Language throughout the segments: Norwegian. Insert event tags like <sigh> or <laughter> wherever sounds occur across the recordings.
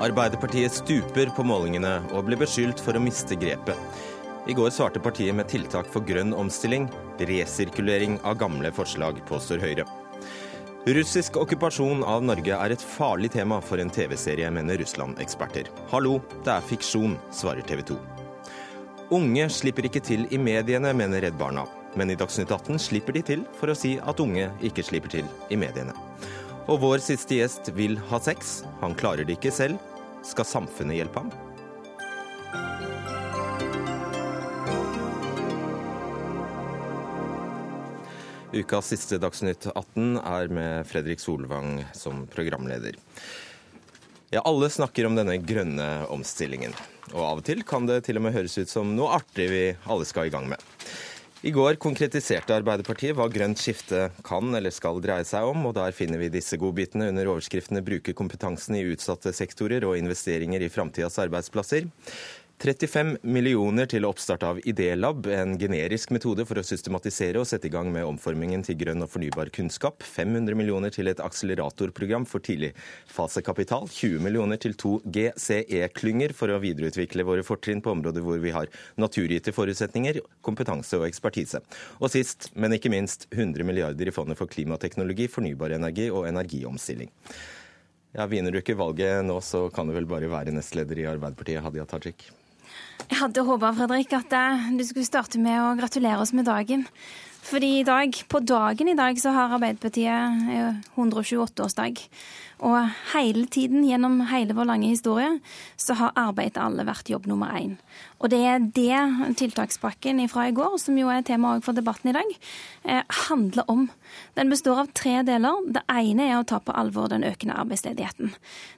Arbeiderpartiet stuper på målingene og blir beskyldt for å miste grepet. I går svarte partiet med tiltak for grønn omstilling, resirkulering av gamle forslag, påstår Høyre. Russisk okkupasjon av Norge er et farlig tema for en TV-serie, mener Russland-eksperter. Hallo, det er fiksjon, svarer TV 2. Unge slipper ikke til i mediene, mener Redd Barna. Men i Dagsnytt 18 slipper de til for å si at unge ikke slipper til i mediene. Og vår siste gjest vil ha sex. Han klarer det ikke selv. Skal samfunnet hjelpe ham? Ukas siste Dagsnytt 18 er med Fredrik Solvang som programleder. Ja, alle snakker om denne grønne omstillingen. Og av og til kan det til og med høres ut som noe artig vi alle skal i gang med. I går konkretiserte Arbeiderpartiet hva grønt skifte kan eller skal dreie seg om, og der finner vi disse godbitene under overskriftene 'Bruke kompetansen i utsatte sektorer' og 'Investeringer i framtidas arbeidsplasser'. 35 millioner til oppstart av Idélab, en generisk metode for å systematisere og sette i gang med omformingen til grønn og fornybar kunnskap. 500 millioner til et akseleratorprogram for tidligfasekapital. 20 millioner til to GCE-klynger for å videreutvikle våre fortrinn på områder hvor vi har naturgitte forutsetninger, kompetanse og ekspertise. Og sist, men ikke minst, 100 milliarder i fondet for klimateknologi, fornybar energi og energiomstilling. Ja, Vinner du ikke valget nå, så kan du vel bare være nestleder i Arbeiderpartiet, Hadia Tajik? Jeg hadde håpa Fredrik, at eh, du skulle starte med å gratulere oss med dagen. Fordi i dag, på dagen i dag så har Arbeiderpartiet 128-årsdag. Eh, og hele tiden, gjennom hele vår lange historie, så har arbeid til alle vært jobb nummer én. Og det er det tiltakspakken fra i går, som jo er tema for debatten i dag, eh, handler om. Den består av tre deler. Det ene er å ta på alvor den økende arbeidsledigheten.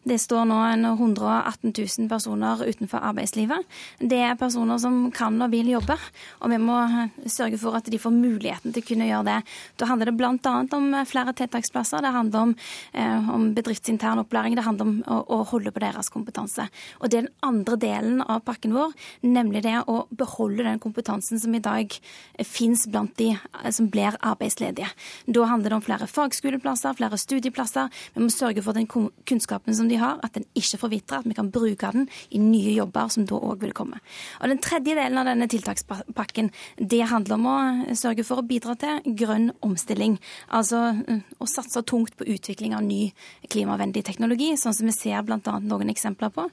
Det står nå 118 000 personer utenfor arbeidslivet. Det er personer som kan og vil jobbe, og vi må sørge for at de får muligheten til å kunne gjøre det. Da handler det bl.a. om flere tiltaksplasser. Det handler om, eh, om bedriftsintern opplæring. Det handler om å, å holde på deres kompetanse. Og det er den andre delen av pakken vår nemlig det å beholde den kompetansen som i dag finnes blant de eh, som blir arbeidsledige. Da handler det om flere fagskoleplasser, flere studieplasser. Vi må sørge for den kunnskapen som de har, at den ikke forvitrer, at vi kan bruke den i nye jobber som da òg vil komme. Og Den tredje delen av denne tiltakspakken det handler om å sørge for å bidra til grønn omstilling. Altså eh, å satse tungt på utvikling av ny klimavennlig teknologi, sånn som vi ser bl.a. noen eksempler på,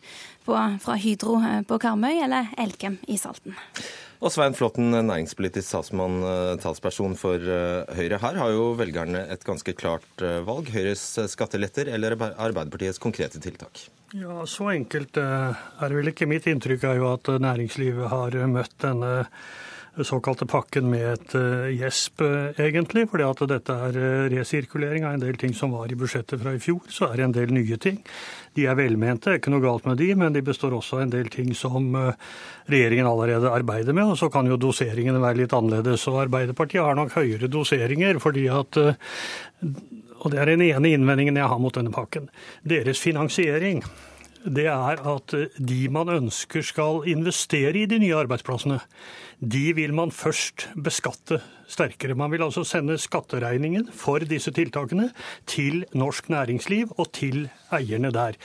på fra Hydro eh, på Karmøy eller Elkem i Salten. Og Svein Flåtten, næringspolitisk talsmann, eh, talsperson for eh, Høyre. Her har jo velgerne et ganske klart valg. Høyres skatteletter eller Arbeiderpartiets konkrete tiltak? Ja, Så enkelt er det vel ikke. Mitt inntrykk er jo at næringslivet har møtt denne såkalte pakken med et uh, gjesp, uh, egentlig. fordi at dette er uh, resirkulering av en del ting som var i budsjettet fra i fjor. Så er det en del nye ting. De er velmente, ikke noe galt med de, men de består også av en del ting som regjeringen allerede arbeider med. Og så kan jo doseringene være litt annerledes. Og Arbeiderpartiet har nok høyere doseringer fordi at og det er den ene innvendingen jeg har mot denne pakken. Deres finansiering det er at de man ønsker skal investere i de nye arbeidsplassene, de vil man først beskatte sterkere. Man vil altså sende skatteregningen for disse tiltakene til norsk næringsliv og til eierne der.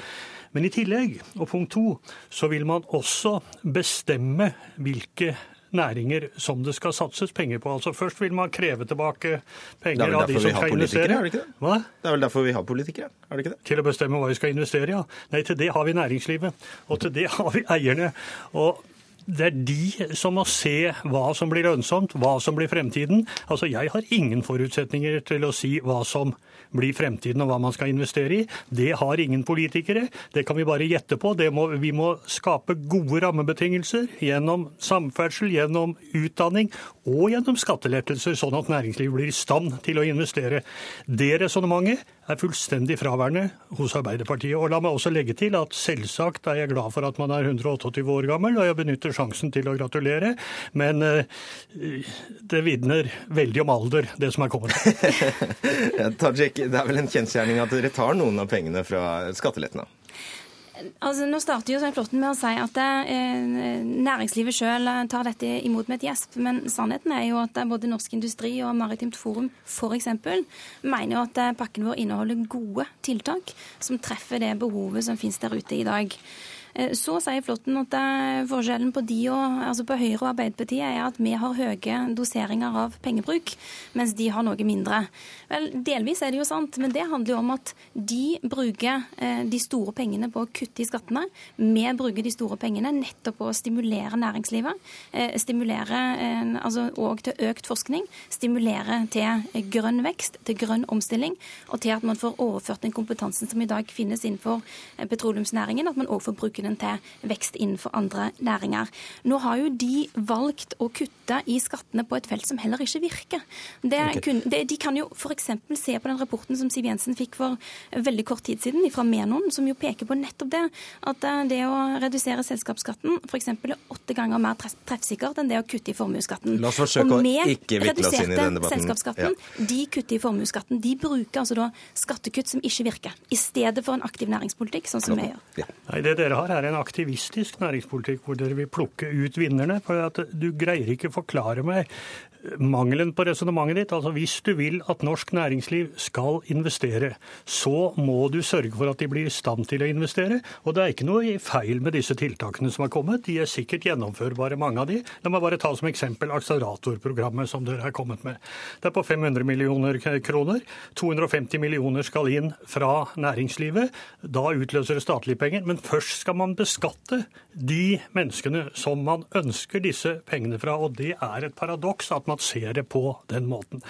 Men i tillegg, og punkt to, så vil man også bestemme hvilke næringer som det skal satses penger på. Altså Først vil man kreve tilbake penger av de som skal investere. Er det, ikke det? Hva? det er vel derfor vi har politikere? er det ikke det? Til å bestemme hva vi skal investere ja. Nei, til det har vi næringslivet. Og til det <laughs> har vi eierne. Og det er de som må se hva som blir lønnsomt, hva som blir fremtiden. Altså, Jeg har ingen forutsetninger til å si hva som blir fremtiden og hva man skal investere i. Det har ingen politikere. Det kan vi bare gjette på. Må, vi må skape gode rammebetingelser gjennom samferdsel, gjennom utdanning og gjennom skattelettelser, sånn at næringslivet blir i stand til å investere. Det resonnementet er fullstendig fraværende hos Arbeiderpartiet. Og la meg også legge til at selvsagt er jeg glad for at man er 128 år gammel, og jeg benytter sjansen til å gratulere. Men uh, det vitner veldig om alder, det som er kommet. <laughs> Tajik, det er vel en kjensgjerning at dere tar noen av pengene fra skattelettene? Altså, nå starter jo Svein Flåtten med å si at eh, næringslivet sjøl tar dette imot med et gjesp. Men sannheten er jo at både Norsk Industri og Maritimt Forum f.eks. mener jo at eh, pakken vår inneholder gode tiltak som treffer det behovet som finnes der ute i dag. Eh, så sier Flåtten at forskjellen på de og, altså på Høyre og Arbeiderpartiet er at vi har høye doseringer av pengebruk, mens de har noe mindre. Vel, Delvis er det jo sant, men det handler jo om at de bruker eh, de store pengene på å kutte i skattene. Vi bruker de store pengene nettopp på å stimulere næringslivet. Eh, stimulere altså, òg til økt forskning. Stimulere til grønn vekst, til grønn omstilling, og til at man får overført den kompetansen som i dag finnes innenfor petroleumsnæringen, at man òg får bruke den til vekst innenfor andre næringer. Nå har jo de valgt å kutte i skattene på et felt som heller ikke virker. Det, okay. det, de kan jo f.eks. se på den rapporten som Siv Jensen fikk for veldig kort tid siden fra Menon, som jo peker på nettopp det. At eh, det å redusere selskapsskatten f.eks. er åtte ganger mer treffsikkert enn det å kutte i formuesskatten. La oss forsøke å ikke vikle oss inn i denne debatten. Selskapsskatten, ja. De kutter i formuesskatten. De bruker altså da skattekutt som ikke virker, i stedet for en aktiv næringspolitikk, sånn som vi gjør. Ja. Nei, Det dere har er en aktivistisk næringspolitikk hvor dere vil plukke ut vinnerne. For at du greier ikke forklare meg mangelen på resonnementet ditt. Altså Hvis du vil at norsk næringsliv skal investere, så må du sørge for at de blir i stand til å investere. Og det er ikke noe feil med disse tiltakene som har kommet. De er sikkert gjennomførbare, mange av de. La meg bare ta som eksempel akseleratorprogrammet som dere har kommet med. Det er på 500 millioner kroner. 250 millioner skal inn fra næringslivet. Da utløser det statlige penger. Men først skal man beskatte de menneskene som man ønsker disse pengene fra. Og det er et paradoks at man man ser det på den måten.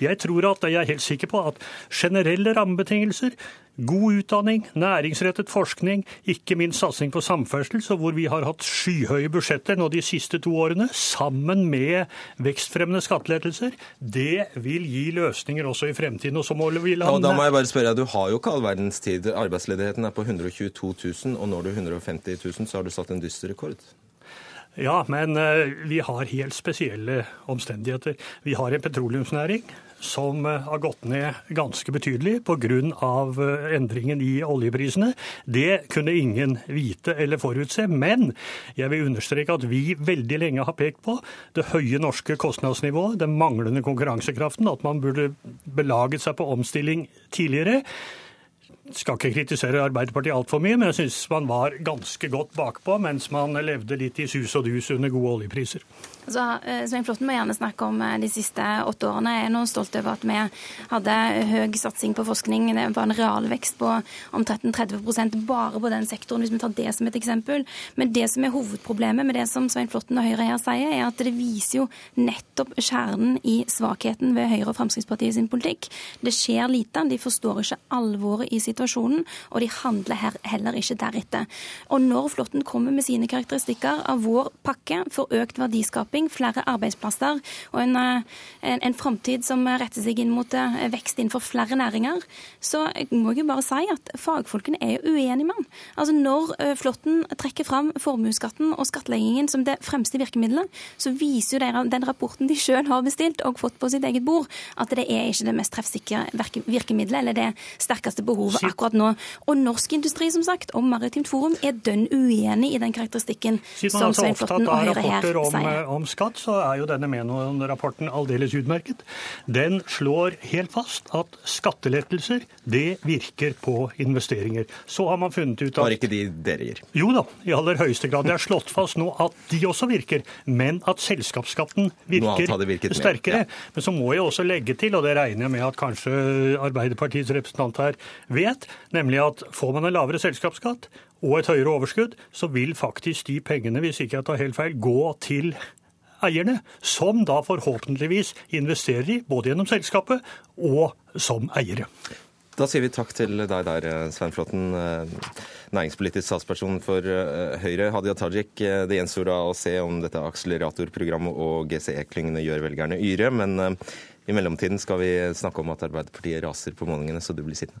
Jeg tror at, jeg er helt sikker på at generelle rammebetingelser, god utdanning, næringsrettet forskning, ikke minst satsing på samferdsel, så hvor vi har hatt skyhøye budsjetter nå de siste to årene, sammen med vekstfremmende skattelettelser, det vil gi løsninger også i fremtiden. Og så må vi lande... Ja, da må jeg bare spørre deg, Du har jo ikke all verdens tid. Arbeidsledigheten er på 122 000, og når du 150 000, så har du satt en dyster rekord. Ja, men eh, vi har helt spesielle omstendigheter. Vi har en petroleumsnæring som eh, har gått ned ganske betydelig pga. Eh, endringen i oljeprisene. Det kunne ingen vite eller forutse. Men jeg vil understreke at vi veldig lenge har pekt på det høye norske kostnadsnivået, den manglende konkurransekraften, at man burde belaget seg på omstilling tidligere skal ikke kritisere Arbeiderpartiet altfor mye, men jeg syns man var ganske godt bakpå mens man levde litt i sus og dus under gode oljepriser. Så eh, Svein Flåtten må gjerne snakke om eh, de siste åtte årene. Jeg er nå stolt over at vi hadde høy satsing på forskning. Det var en realvekst på om 13-30% bare på den sektoren, hvis vi tar det som et eksempel. Men det som er hovedproblemet med det som Svein Flåtten og Høyre her sier, er at det viser jo nettopp kjernen i svakheten ved Høyre og Fremskrittspartiet sin politikk. Det skjer lite, de forstår ikke alvoret i situasjonen, og de handler her heller ikke deretter. Og når Flåtten kommer med sine karakteristikker av vår pakke for økt verdiskaping, flere arbeidsplasser og en, eh, en, en framtid som retter seg inn mot eh, vekst innenfor flere næringer, så må jeg jo bare si at fagfolkene er jo uenige med han. Altså Når eh, Flåtten trekker fram formuesskatten og skattleggingen som det fremste virkemidlet, så viser jo den rapporten de sjøl har bestilt og fått på sitt eget bord, at det er ikke det mest treffsikre virkemidlet eller det sterkeste behovet akkurat nå. Og Norsk Industri som sagt, og Maritimt Forum er dønn uenig i den karakteristikken som Svein Flåtten og Høyre her sier. Om skatt, så er jo denne Menon-rapporten aldeles utmerket. Den slår helt fast at skattelettelser, det virker på investeringer. Så har man funnet ut at Var ikke de dere gir? Jo da, i aller høyeste grad. Det er slått fast nå at de også virker, men at selskapsskatten virker sterkere. Ja. Men så må jeg også legge til, og det regner jeg med at kanskje Arbeiderpartiets representant her vet, nemlig at får man en lavere selskapsskatt og et høyere overskudd, så vil faktisk de pengene, hvis ikke jeg tar helt feil, gå til eierne, som da forhåpentligvis investerer i, både gjennom selskapet og som eiere. Da sier vi takk til deg der, Svein Flåtten, eh, næringspolitisk statsperson for eh, Høyre. Hadia Tajik, eh, det gjenstår da å se om dette akseleratorprogrammet og GCE-klyngene gjør velgerne yre, men i mellomtiden skal vi snakke om at Arbeiderpartiet raser på målingene, så du blir sittende.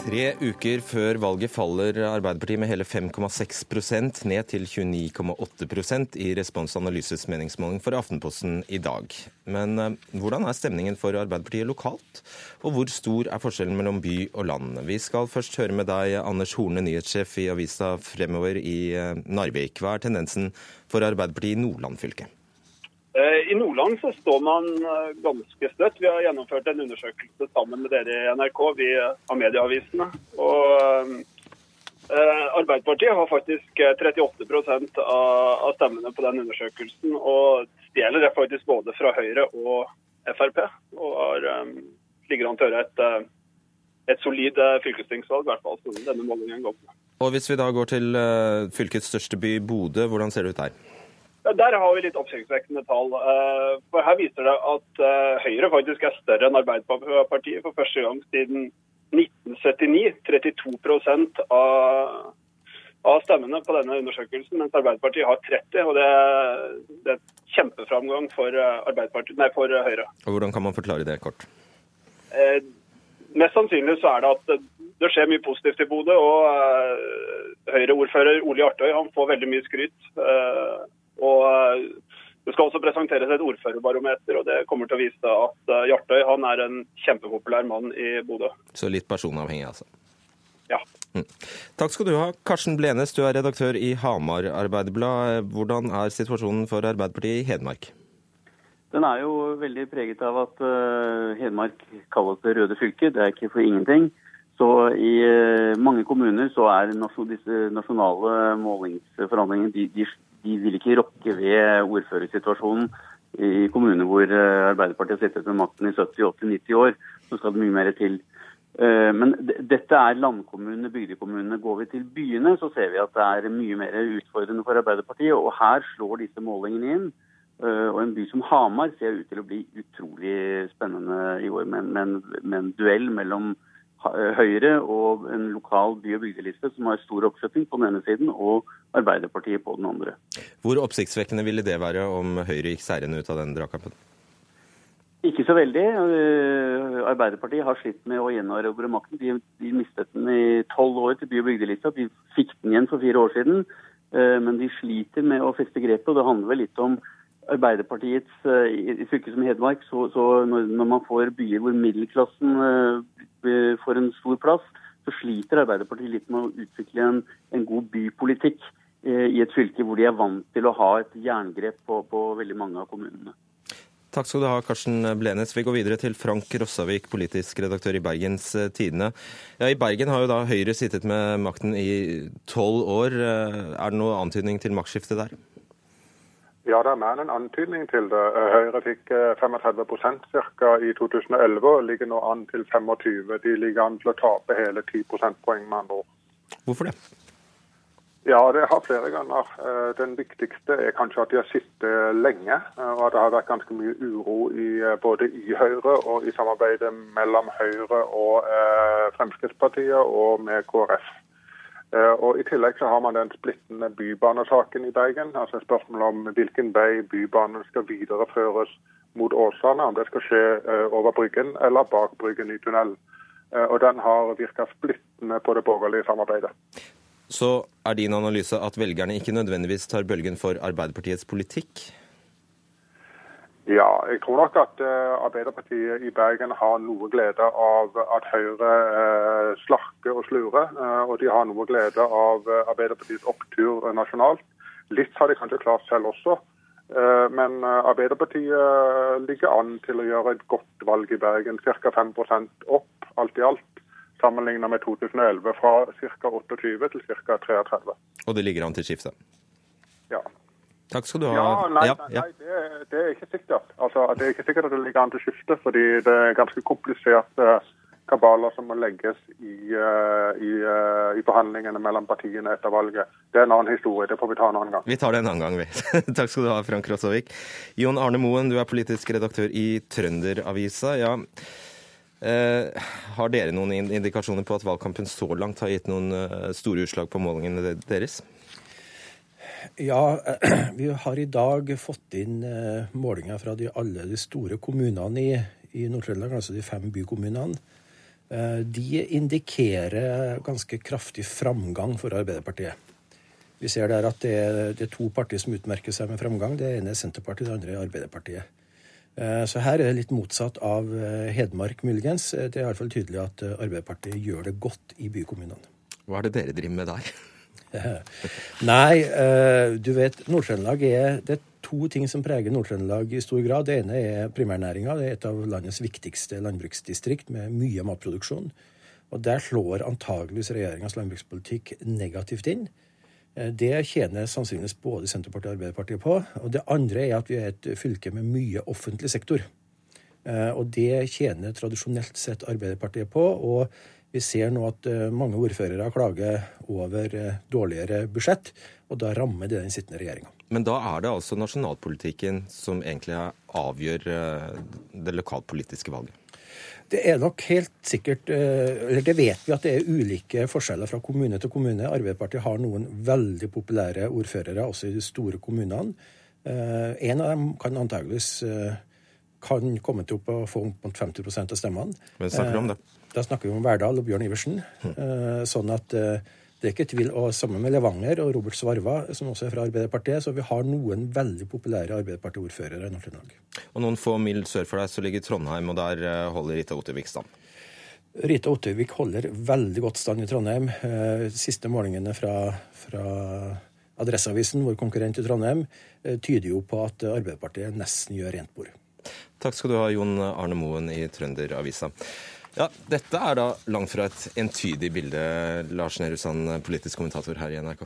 Tre uker før valget faller Arbeiderpartiet med hele 5,6% ned til 29,8% i Respons meningsmåling for Aftenposten i dag. Men eh, hvordan er stemningen for Arbeiderpartiet lokalt? Og hvor stor er forskjellen mellom by og land? Vi skal først høre med deg, Anders Horne, nyhetssjef i avisa Fremover i eh, Narvik. Hva er tendensen for Arbeiderpartiet i Nordland fylke? Eh, I Nordland så står man eh, ganske støtt. Vi har gjennomført en undersøkelse sammen med dere i NRK, vi av medieavisene. Og eh, Arbeiderpartiet har faktisk 38% av stemmene på den undersøkelsen. Og stjeler det faktisk både fra Høyre og Frp. Og har, ligger an til å gjøre et, et solid fylkestingsvalg, i hvert fall som denne målingen går på. Og Hvis vi da går til fylkets største by, Bodø, hvordan ser det ut der? Ja, Der har vi litt oppsiktsvekkende tall. Eh, for Her viser det at eh, Høyre faktisk er større enn Arbeiderpartiet for første gang siden 1979. 32 av, av stemmene på denne undersøkelsen, mens Arbeiderpartiet har 30. og Det, det er et kjempeframgang for, eh, nei, for Høyre. Og Hvordan kan man forklare det kort? Eh, mest sannsynlig så er det at det skjer mye positivt i Bodø. og eh, Høyre-ordfører Ole Artøy han får veldig mye skryt. Eh, og eh, Det skal også presenteres et ordførerbarometer, og det kommer til å vise at eh, Hjartøy han er en kjempepopulær mann i Bodø. Så litt personavhengig, altså? Ja. Mm. Takk skal du ha. Karsten Blenes, du er redaktør i Hamar Arbeiderblad. Hvordan er situasjonen for Arbeiderpartiet i Hedmark? Den er jo veldig preget av at uh, Hedmark kalles det røde fylket. Det er ikke for ingenting. Så i mange kommuner så er disse nasjonale målingsforhandlingene de, de, de vil ikke rokke ved ordførersituasjonen i kommuner hvor eh, Arbeiderpartiet har sittet med makten i 70-80-90 år. Så skal det mye mer til. Eh, men dette er landkommunene, bygdekommunene. Går vi til byene, så ser vi at det er mye mer utfordrende for Arbeiderpartiet. Og her slår disse målingene inn. Eh, og en by som Hamar ser ut til å bli utrolig spennende i år, med en duell mellom Høyre og en lokal by- og bygdeliste som har stor oppslutning på den ene siden, og Arbeiderpartiet på den andre. Hvor oppsiktsvekkende ville det være om Høyre gikk seirende ut av den dragkampen? Ikke så veldig. Eh, Arbeiderpartiet har slitt med å gjenerobre makten. De, de, mistet den i tolv år til by- og bygdelista. De fikk den igjen for fire år siden. Eh, men de sliter med å feste grepet, og det handler vel litt om Arbeiderpartiets i fylket som Hedmark, så, så når, når, man får byer hvor middelklassen får en stor plass, så sliter Arbeiderpartiet litt med å utvikle en, en god bypolitikk eh, i et fylke hvor de er vant til å ha et jerngrep på, på veldig mange av kommunene. Takk skal du ha, Karsten Blenes. Vi går videre til Frank Rossavik, politisk redaktør i Bergens eh, Tidende. Ja, I Bergen har jo da Høyre sittet med makten i tolv år. Eh, er det noe antydning til maktskifte der? Ja, det er mer enn en antydning til det. Eh, Høyre fikk 35 eh, ca. i 2011 og ligger nå an til 25 De ligger an til å tape hele 10 prosentpoeng med andre ord. Hvorfor det? Ja, det har flere ganger. Eh, den viktigste er kanskje at de har sittet lenge. Og at det har vært ganske mye uro i, både i Høyre og i samarbeidet mellom Høyre og Fremskrittspartiet og med KrF. Eh, og I tillegg så har man den splittende bybanesaken i Bergen. altså Spørsmålet om hvilken vei bybanen skal videreføres mot Åsane. Om det skal skje eh, over Bryggen eller bak Bryggen i tunnel. Eh, og Den har virka splittende på det borgerlige samarbeidet. Så er din analyse at velgerne ikke nødvendigvis tar bølgen for Arbeiderpartiets politikk? Ja, jeg tror nok at uh, Arbeiderpartiet i Bergen har noe glede av at Høyre uh, slarker og slurer. Uh, og de har noe glede av Arbeiderpartiets opptur nasjonalt. Litt har de kanskje klart selv også. men Arbeiderpartiet ligger an til å gjøre et godt valg i Bergen. Ca. 5% opp alt i alt. Sammenlignet med 2011, fra ca. 28 til ca. 33. Og det ligger an til skifte? Ja. Takk skal du ha. Ja, Nei, ja, ja. nei det, det, er ikke sikkert. Altså, det er ikke sikkert at det ligger an til skifte, fordi det er ganske kompliserte uh, kabaler som må legges i, uh, i, uh, i, forhandlingene mellom partiene etter valget. Det er en annen historie. Det får vi ta en annen gang. Vi tar det en annen gang, vi. <laughs> Takk skal du ha, Frank Rossavik. Jon Arne Moen, du er politisk redaktør i Trønderavisa. Ja. har dere noen indikasjoner på at valgkampen så langt har gitt noen store utslag på målingene deres? Ja, <clears throat> vi har i dag fått inn eh, målinger fra de, alle de store kommunene i, i Nord-Trøndelag, altså de fem bykommunene. de indikerer ganske kraftig framgang for Arbeiderpartiet. Vi ser der at det er, det er to partier som utmerker seg med framgang. Det ene er Senterpartiet, det andre er Arbeiderpartiet. Så her er det litt motsatt av Hedmark, muligens. Det er iallfall tydelig at Arbeiderpartiet gjør det godt i bykommunene. Hva er det dere driver med der? <laughs> Nei, du vet, Nord-Trøndelag er Det er to ting som preger Nord-Trøndelag i stor grad. Det ene er primærnæringa. Det er et av landets viktigste landbruksdistrikt med mye matproduksjon. Og der slår antageligvis regjeringas landbrukspolitikk negativt inn. Det tjener sannsynligvis både Senterpartiet og Arbeiderpartiet på. Og det andre er at vi er et fylke med mye offentlig sektor. Og det tjener tradisjonelt sett Arbeiderpartiet på. Og vi ser nå at mange ordførere klager over dårligere budsjett, og da rammer det den sittende regjeringa. Men da er det altså nasjonalpolitikken som egentlig avgjør det lokalpolitiske valget? Det er nok helt sikkert Eller det vet vi at det er ulike forskjeller fra kommune til kommune. Arbeiderpartiet har noen veldig populære ordførere også i de store kommunene. En av dem kan antageligvis kan komme til å få mot 50% av stemmene. Men snakker du om det? Da snakker vi om Verdal og Bjørn Iversen. Sånn at det er ikke tvil. Og sammen med Levanger og Robert Svarva, som også er fra Arbeiderpartiet, så vi har noen veldig populære Arbeiderparti-ordførere i Nord-Trøndelag. Og noen få mil sør for deg så ligger Trondheim, og der holder Rita Ottervik stand? Rita Ottervik holder veldig godt stand i Trondheim. Siste målingene fra, fra Adresseavisen, vår konkurrent i Trondheim, tyder jo på at Arbeiderpartiet nesten gjør rent bord. Takk skal du ha, Jon Arne Moen i Trønderavisa. Ja, Dette er da langt fra et entydig bilde, Lars Nehru Sand, politisk kommentator her i NRK.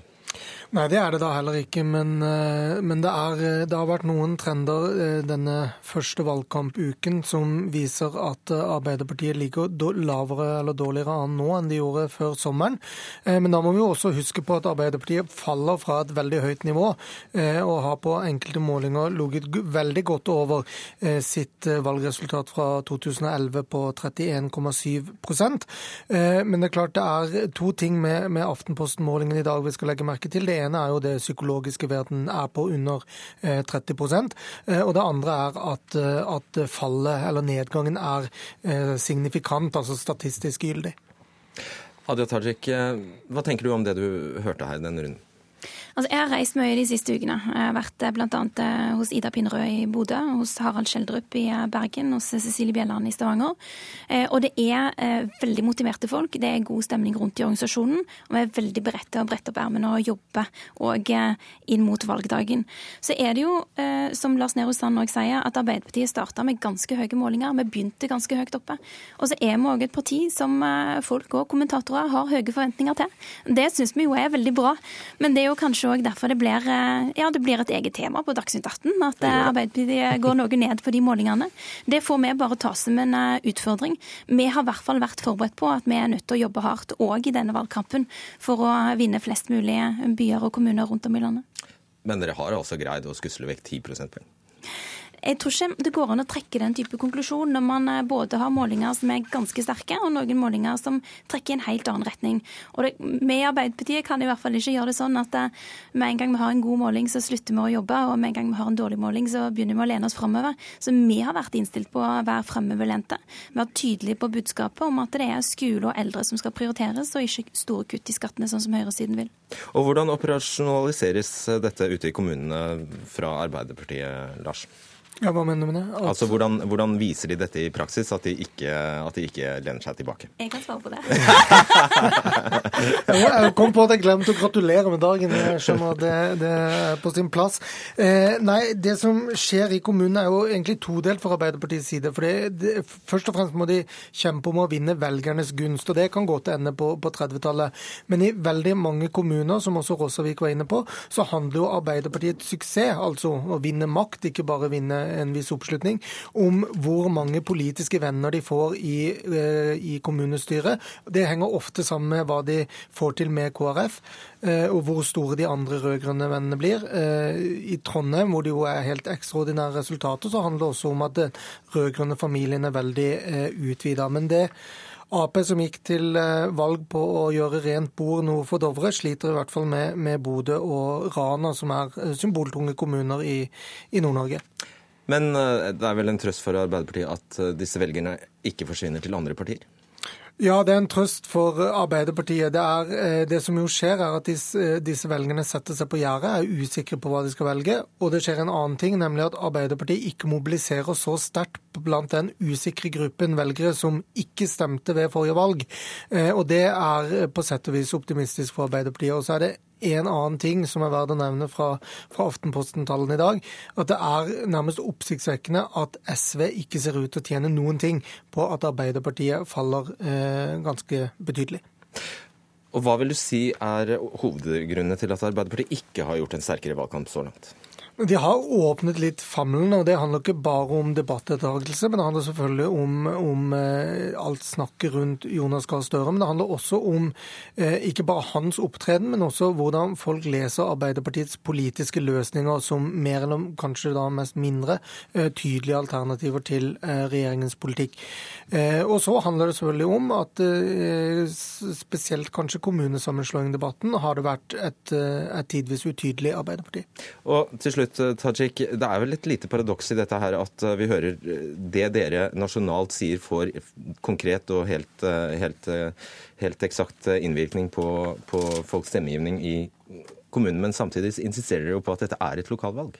Nei, det er det da heller ikke. Men, men det, er, det, har vært noen trender denne første valgkampuken som viser at Arbeiderpartiet ligger lavere eller dårligere an nå enn de gjorde før sommeren. Men da må vi også huske på at Arbeiderpartiet faller fra et veldig høyt nivå og har på enkelte målinger ligget veldig godt over sitt valgresultat fra 2011 på 31,7% Men det er klart det er to ting med, med Aftenposten-målingen i dag vi skal legge merke til. Det ene er jo det psykologiske ved at den er på under 30% Og det andre er at, at fallet, eller nedgangen, er signifikant, altså statistisk gyldig. Hadia Tajik, hva tenker du om det du hørte her i denne runden? Altså, jeg har reist mye de siste ukene. Jeg har vært bl.a. hos Ida Pinnerød i Bodø, hos Harald Skjeldrup i Bergen, hos Cecilie Bjelland i Stavanger. Og det er veldig motiverte folk. Det er god stemning rundt i organisasjonen. Og vi er veldig beredt til å brette opp ermene og jobbe og inn mot valgdagen. Så er det jo, som Lars Nehru Sand òg sier, at Arbeiderpartiet starta med ganske høye målinger. Vi begynte ganske høyt oppe. Og så er vi òg et parti som folk og kommentatorer har høye forventninger til. Det syns vi jo er veldig bra. Men det er jo kanskje òg derfor det blir, ja, det blir et eget tema på Dagsnytt 18. At Arbeiderpartiet går noe ned på de målingene. Det får vi bare ta som en utfordring. Vi har i hvert fall vært forberedt på at vi er nødt til å jobbe hardt òg i denne valgkampen for å vinne flest mulig byer og kommuner rundt om i landet. Men dere har altså greid å skusle vekk 10 prosentpoeng? Jeg tror ikke det går an å trekke den type konklusjon når man både har målinger som er ganske sterke, og noen målinger som trekker i en helt annen retning. Og det, Vi i Arbeiderpartiet kan i hvert fall ikke gjøre det sånn at med en gang vi har en god måling, så slutter vi å jobbe, og med en gang vi har en dårlig måling, så begynner vi å lene oss framover. Så vi har vært innstilt på å være framoverlente. Vi har tydelige på budskapet om at det er skole og eldre som skal prioriteres, og ikke store kutt i skattene, sånn som høyresiden vil. Og Hvordan operasjonaliseres dette ute i kommunene fra Arbeiderpartiet, Lars? Ja, Hva mener du med det? Alt. Altså, hvordan, hvordan, viser de dette i praksis, at de, ikke, at de ikke lener seg tilbake? Jeg kan svare på det. <laughs> jeg kom på at jeg glemte å gratulere med dagen. Jeg skjønner at det, det er på sin plass. Eh, nei, Det som skjer i kommunene er jo egentlig todelt for Arbeiderpartiets side. for det, det, Først og fremst må de kjempe om å vinne velgernes gunst. og Det kan gå til ende på, på 30-tallet. Men i veldig mange kommuner, som også Rossavik var inne på, så handler jo Arbeiderpartiets suksess, altså å vinne makt, ikke bare vinne en viss oppslutning, om hvor mange politiske venner de får i, i kommunestyret. Det henger ofte sammen med hva de får til med KrF, og hvor store de andre rød-grønne vennene blir. I Trondheim, hvor det jo er helt ekstraordinære resultater, så handler det også om at den rød-grønne familien er veldig utvida. Men det Ap som gikk til valg på å gjøre rent bord nord for Dovre, sliter i hvert fall med, med Bodø og Rana, som er symboltunge kommuner i, i Nord-Norge. Men det er vel en trøst for Arbeiderpartiet at disse velgerne ikke forsvinner til andre partier? Ja, det er en trøst for Arbeiderpartiet. Det, er, eh, det som jo skjer, er at disse, eh, disse velgerne setter seg på gjerdet, er usikre på hva de skal velge. Og det skjer en annen ting, nemlig at Arbeiderpartiet ikke mobiliserer så sterkt blant den usikre gruppen velgere som ikke stemte ved forrige valg. Eh, og det er på sett og vis optimistisk for Arbeiderpartiet. Og så er det en annen ting som er verdt å nevne fra, fra Aftenposten-tallene i dag. At det er nærmest oppsiktsvekkende at SV ikke ser ut til å tjene noen ting på at Arbeiderpartiet faller eh, ganske betydelig. Og Hva vil du si er hovedgrunnene til at Arbeiderpartiet ikke har gjort en sterkere valgkamp så langt? De har åpnet litt famlen, og det handler ikke bare om debattdeltakelse, men det handler selvfølgelig om, om eh, alt snakket rundt Jonas Gahr Støre. Men det handler også om eh, ikke bare hans opptreden, men også hvordan folk leser Arbeiderpartiets politiske løsninger som mer eller kanskje da mest mindre eh, tydelige alternativer til regjeringens politikk. Og så handler det selvfølgelig om at spesielt kanskje kommunesammenslåingdebatten har det vært et, et tidvis utydelig Arbeiderparti. Og til slutt, slutt, eh, Tajik. Det er vel et lite paradoks i dette her at eh, vi hører eh, det dere nasjonalt sier får konkret og helt, helt, helt eksakt innvirkning på, på folks stemmegivning i kommunen, men samtidig insisterer dere jo på at dette er et lokalvalg?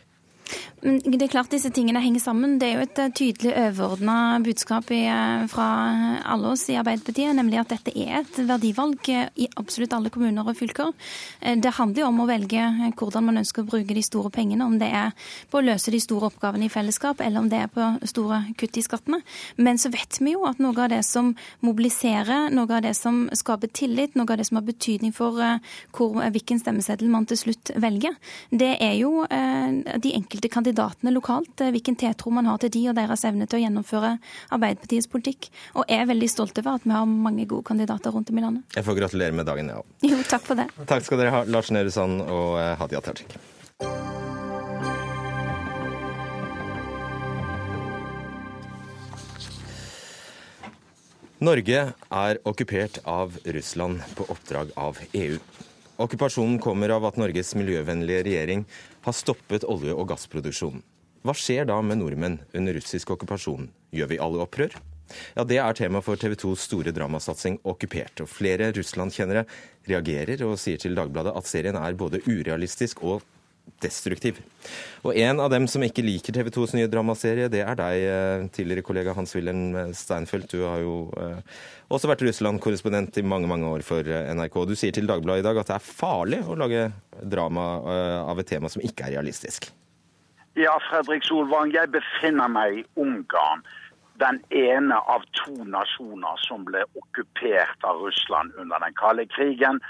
Det er klart disse tingene henger sammen. Det er jo et eh, tydelig overordna budskap i, fra alle oss i Arbeiderpartiet, nemlig at dette er et verdivalg eh, i absolutt alle kommuner og fylker. Det handler jo om å velge hvordan man ønsker å bruke de store pengene, om det er på å løse de store oppgavene i fellesskap, eller om det er på store kutt i skattene. Men så vet vi jo at noe av det som mobiliserer, noe av det som skaper tillit, noe av det som har betydning for hvor, hvilken stemmeseddel man til slutt velger, det er jo de enkelte kandidatene kandidatene lokalt, eh, hvilken tiltro man har til de og deres evne til å gjennomføre Arbeiderpartiets politikk. Og er veldig stolt over at vi har mange gode kandidater rundt om i landet. Jeg får gratulere med dagen, jeg ja. òg. Jo, takk for det. Takk skal dere ha, Lars Nehru Sand og eh, Hadia Tajik. Norge er okkupert av Russland på oppdrag av EU. Okkupasjonen kommer av at Norges miljøvennlige regjering har stoppet olje- og gassproduksjonen. Hva skjer da med nordmenn under russisk okkupasjon? Gjør vi alle opprør? Ja, Det er tema for TV 2s store dramasatsing Okkupert. Og flere Russland-kjennere reagerer og sier til Dagbladet at serien er både urealistisk og destruktiv. Og en av dem som ikke liker TV 2s nye dramaserie, det er deg, eh, tidligere kollega Hans-Wilhelm Steinfeld. Du har jo eh, også vært Russland-korrespondent i mange mange år for eh, NRK. Du sier til Dagbladet i dag at det er farlig å lage drama av et tema som ikke er realistisk. Ja, Fredrik Solvang, jeg befinner meg i Ungarn. Den ene av to nasjoner som ble okkupert av Russland under den kalde krigen.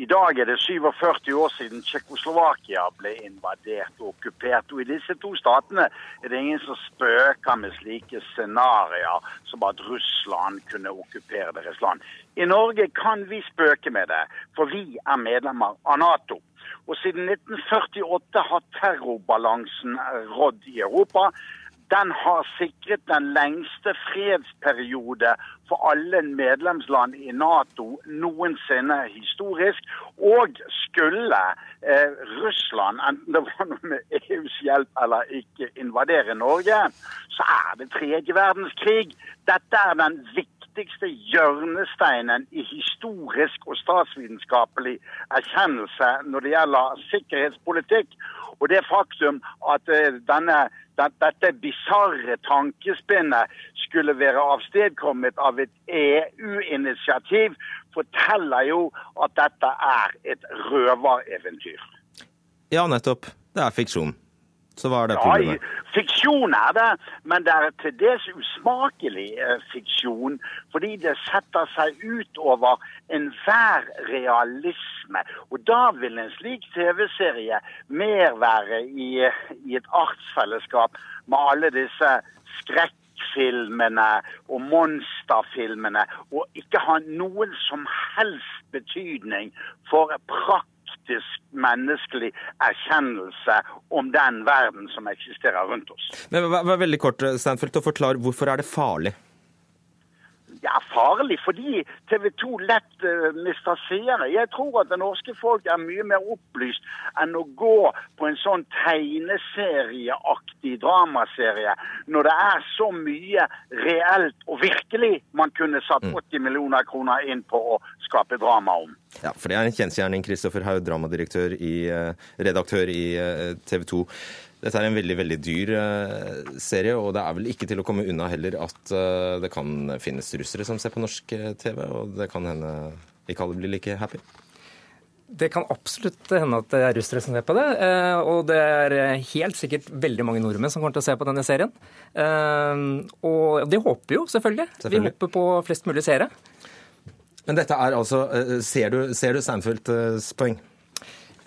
I dag er det 47 år siden Tsjekkoslovakia ble invadert og okkupert. Og i disse to statene er det ingen som spøker med slike scenarioer som at Russland kunne okkupere deres land. I Norge kan vi spøke med det, for vi er medlemmer av Nato. Og siden 1948 har terrorbalansen rådd i Europa den har sikret den lengste fredsperiode for alle medlemsland i Nato noensinne historisk. Og skulle eh, Russland, enten det var noe med EUs hjelp eller ikke, invadere Norge, så er det tredje verdenskrig. Dette er den viktigste hjørnesteinen i historisk og statsvitenskapelig erkjennelse når det gjelder sikkerhetspolitikk. Og det faktum at uh, denne dette bisarre tankespinnet skulle være avstedkommet av et EU-initiativ, forteller jo at dette er et røvereventyr. Ja, nettopp. Det er fiksjon. Så hva er det problemet? Ja, fiksjon er det, men det er til dels usmakelig eh, fiksjon. Fordi det setter seg ut over enhver realisme. Og da vil en slik TV-serie mer være i, i et artsfellesskap med alle disse skrekkfilmene og monsterfilmene, og ikke ha noen som helst betydning for prakt faktisk menneskelig erkjennelse om den verden som eksisterer rundt oss. Men vær veldig kort, Steinfeld, og Forklar hvorfor er det farlig? Ja, farlig, fordi TV 2 lett uh, mister seere. Jeg tror at det norske folk er mye mer opplyst enn å gå på en sånn tegneserieaktig dramaserie, når det er så mye reelt og virkelig man kunne satt 80 mm. millioner kroner inn på å skape drama om. Ja, for det er en kjensgjerning, Kristoffer Haug, dramadirektør i, redaktør i TV 2. Dette er en veldig veldig dyr uh, serie, og det er vel ikke til å komme unna heller at uh, det kan finnes russere som ser på norsk eh, TV, og det kan hende ikke alle blir like happy? Det kan absolutt hende at det er russere som ser på det. Og det er helt sikkert veldig mange nordmenn som kommer til å se på denne serien. Og det håper jo, selvfølgelig. selvfølgelig. Vi håper på flest mulig seere. Men dette er altså Ser du, ser du Seinfelds poeng?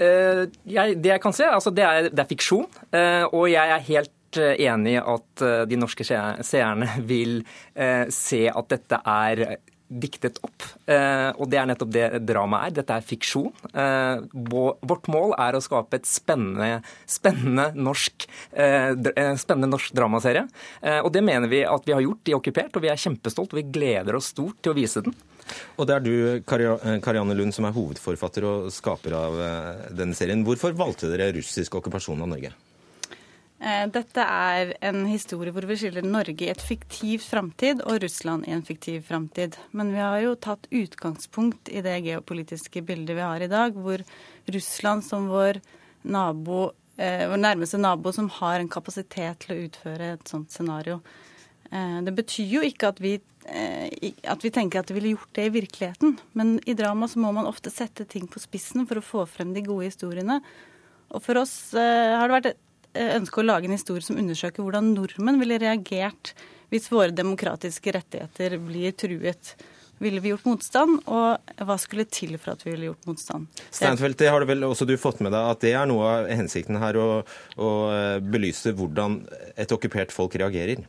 Eh, jeg, det jeg kan se, altså det, er, det er fiksjon. Eh, og jeg er helt eh, enig i at de norske seerne vil se at dette er diktet opp. Og det er nettopp det dramaet er. Dette er fiksjon. Vårt mål er å skape et spennende, spennende, norsk, spennende norsk dramaserie. Og det mener vi at vi har gjort i Okkupert, og vi er kjempestolt og vi gleder oss stort til å vise den. Og det er du, eh, Karianne Lund, som er hovedforfatter og skaper av eh, denne serien. Hvorfor valgte dere russisk okkupasjon av Norge? Eh, dette er en historie hvor vi skiller Norge i et fiktivt framtid og Russland i en fiktiv framtid. Men vi har jo tatt utgangspunkt i det geopolitiske bildet vi har i dag, hvor Russland som vår nabo, vår nærmeste nabo som har en kapasitet til å utføre et sånt scenario. Det betyr jo ikke at vi Eh, at vi tenker at vi ville gjort det i virkeligheten. Men i drama så må man ofte sette ting på spissen for å få frem de gode historiene. Og for oss har det vært eh, ønske å lage en historie som undersøker hvordan nordmenn ville reagert hvis våre demokratiske rettigheter blir truet. Ville vi gjort motstand, og hva skulle til for at vi ville gjort motstand? Steinfeld, det har du vel også du fått med deg at det er noe av hensikten her, å, å belyse hvordan et okkupert folk reagerer?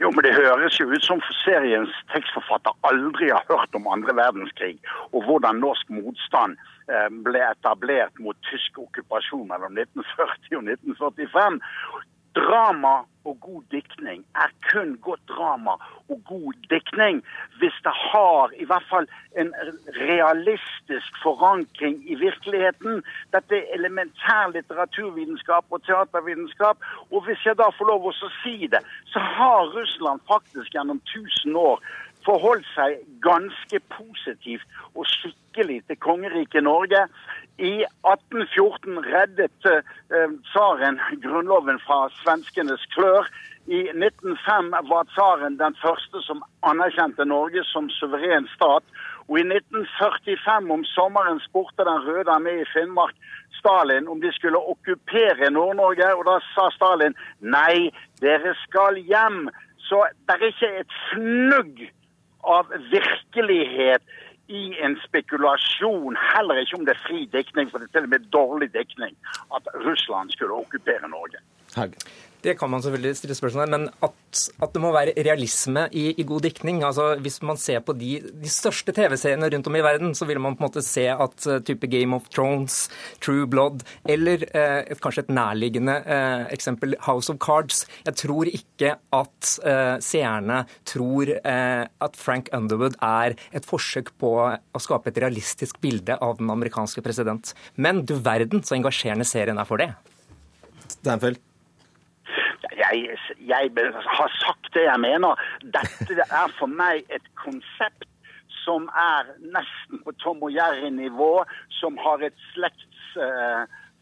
Jo, men Det høres jo ut som seriens tekstforfatter aldri har hørt om andre verdenskrig, og hvordan norsk motstand eh, ble etablert mot tysk okkupasjon mellom 1940 og 1945. Drama og god diktning er kun godt drama og god diktning hvis det har i hvert fall en realistisk forankring i virkeligheten. Dette er elementær litteraturvitenskap og teatervitenskap. Og hvis jeg da får lov å si det, så har Russland faktisk gjennom 1000 år forholdt seg ganske positivt og skikkelig til kongeriket Norge. I 1814 reddet eh, grunnloven fra svenskenes klør. I 1905 var tsaren den første som anerkjente Norge som suveren stat. Og i 1945 om sommeren spurte Den røde armé i Finnmark Stalin om de skulle okkupere Nord-Norge, og da sa Stalin nei, dere skal hjem. Så det er ikke et fnugg av virkelighet i en spekulasjon, heller ikke om det er fri dekning, for det er til og med dårlig dekning, at Russland skulle okkupere Norge. Hag. Det kan man selvfølgelig stille spørsmål men at, at, det må være realisme i, i god diktning altså Hvis man ser på de, de største TV-seriene rundt om i verden, så vil man på en måte se at uh, type Game of Thrones, True Blood eller uh, et, kanskje et nærliggende uh, eksempel House of Cards Jeg tror ikke at seerne tror at Frank Underwood er et forsøk på å skape et realistisk bilde av den amerikanske president. Men du verden så engasjerende serien er for det. Stanfield jeg, jeg, har sagt det jeg mener. Dette er for meg et konsept som er nesten på Tom og Jerry-nivå, som har et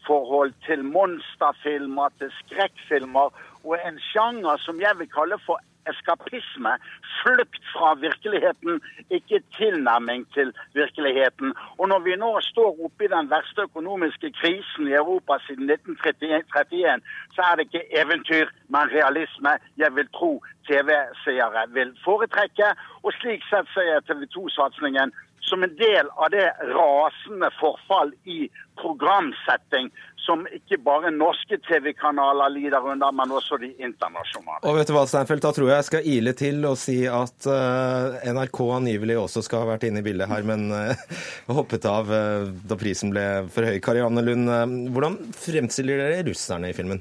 slektsforhold til monsterfilmer, til skrekkfilmer, og en sjanger som jeg vil kalle for eskapisme, flukt fra virkeligheten, ikke tilnærming til virkeligheten. Og når vi nå står oppe i den verste økonomiske krisen i Europa siden 1931, så er det ikke eventyr, men realisme jeg vil tro TV-seere vil foretrekke. Og slik sett ser jeg TV 2-satsingen som en del av det rasende forfall i programsetting som ikke bare norske TV-kanaler lider under, men også de internasjonale. Og vet du hva, Steinfeld, Da tror jeg jeg skal ile til og si at uh, NRK angivelig også skal ha vært inne i bildet her, men uh, <laughs> hoppet av uh, da prisen ble for høy. Karianne Lund, hvordan fremstiller dere russerne i filmen?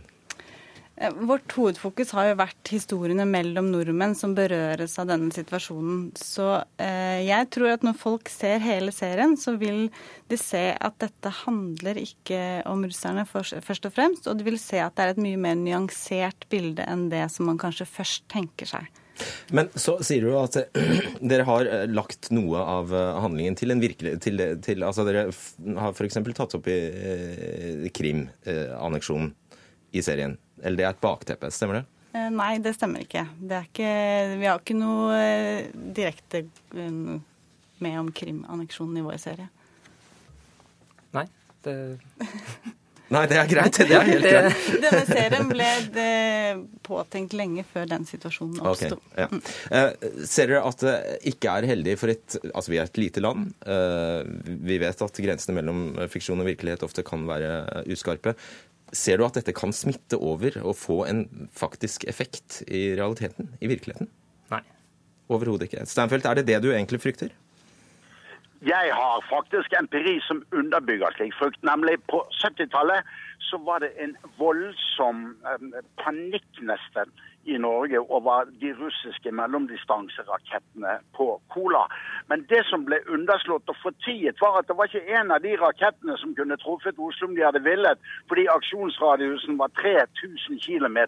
Eh, vårt hovedfokus har jo vært historiene mellom nordmenn som berøres av denne situasjonen. Så eh, jeg tror at når folk ser hele serien, så vil de se at dette handler ikke om russerne først og fremst, og de vil se at det er et mye mer nyansert bilde enn det som man kanskje først tenker seg. Men så sier du at <clears throat> dere har eh, lagt noe av eh, handlingen til en virkelig til, til, Altså dere har f.eks. tatt opp i eh, Krim-anneksjonen eh, i serien. Eller det er et bakteppe, stemmer det? Eh, nei, det stemmer ikke. Det ikke vi har ikke noe eh, direkte eh, med om Krim-anneksjonen i vår serie. Nei, det <laughs> Nei, det er greit. Det er helt <laughs> greit. Denne serien ble påtenkt lenge før den situasjonen oppsto. Okay, ja. uh, ser dere at det ikke er heldig for et Altså, vi er et lite land. Uh, vi vet at grensene mellom fiksjon og virkelighet ofte kan være uskarpe. Ser du at dette kan smitte over og få en faktisk effekt i realiteten, i virkeligheten? Nei. Overhodet ikke. Steinfeld, er det det du egentlig frykter? Jeg har faktisk empiri som underbygger slik frykt. Nemlig på 70-tallet så var det en voldsom eh, panikk nesten i Norge over de russiske mellomdistanserakettene på Kola. Men det som ble underslått og fortiet, var at det var ikke en av de rakettene som kunne truffet Oslo om de hadde villet, fordi aksjonsradiusen var 3000 km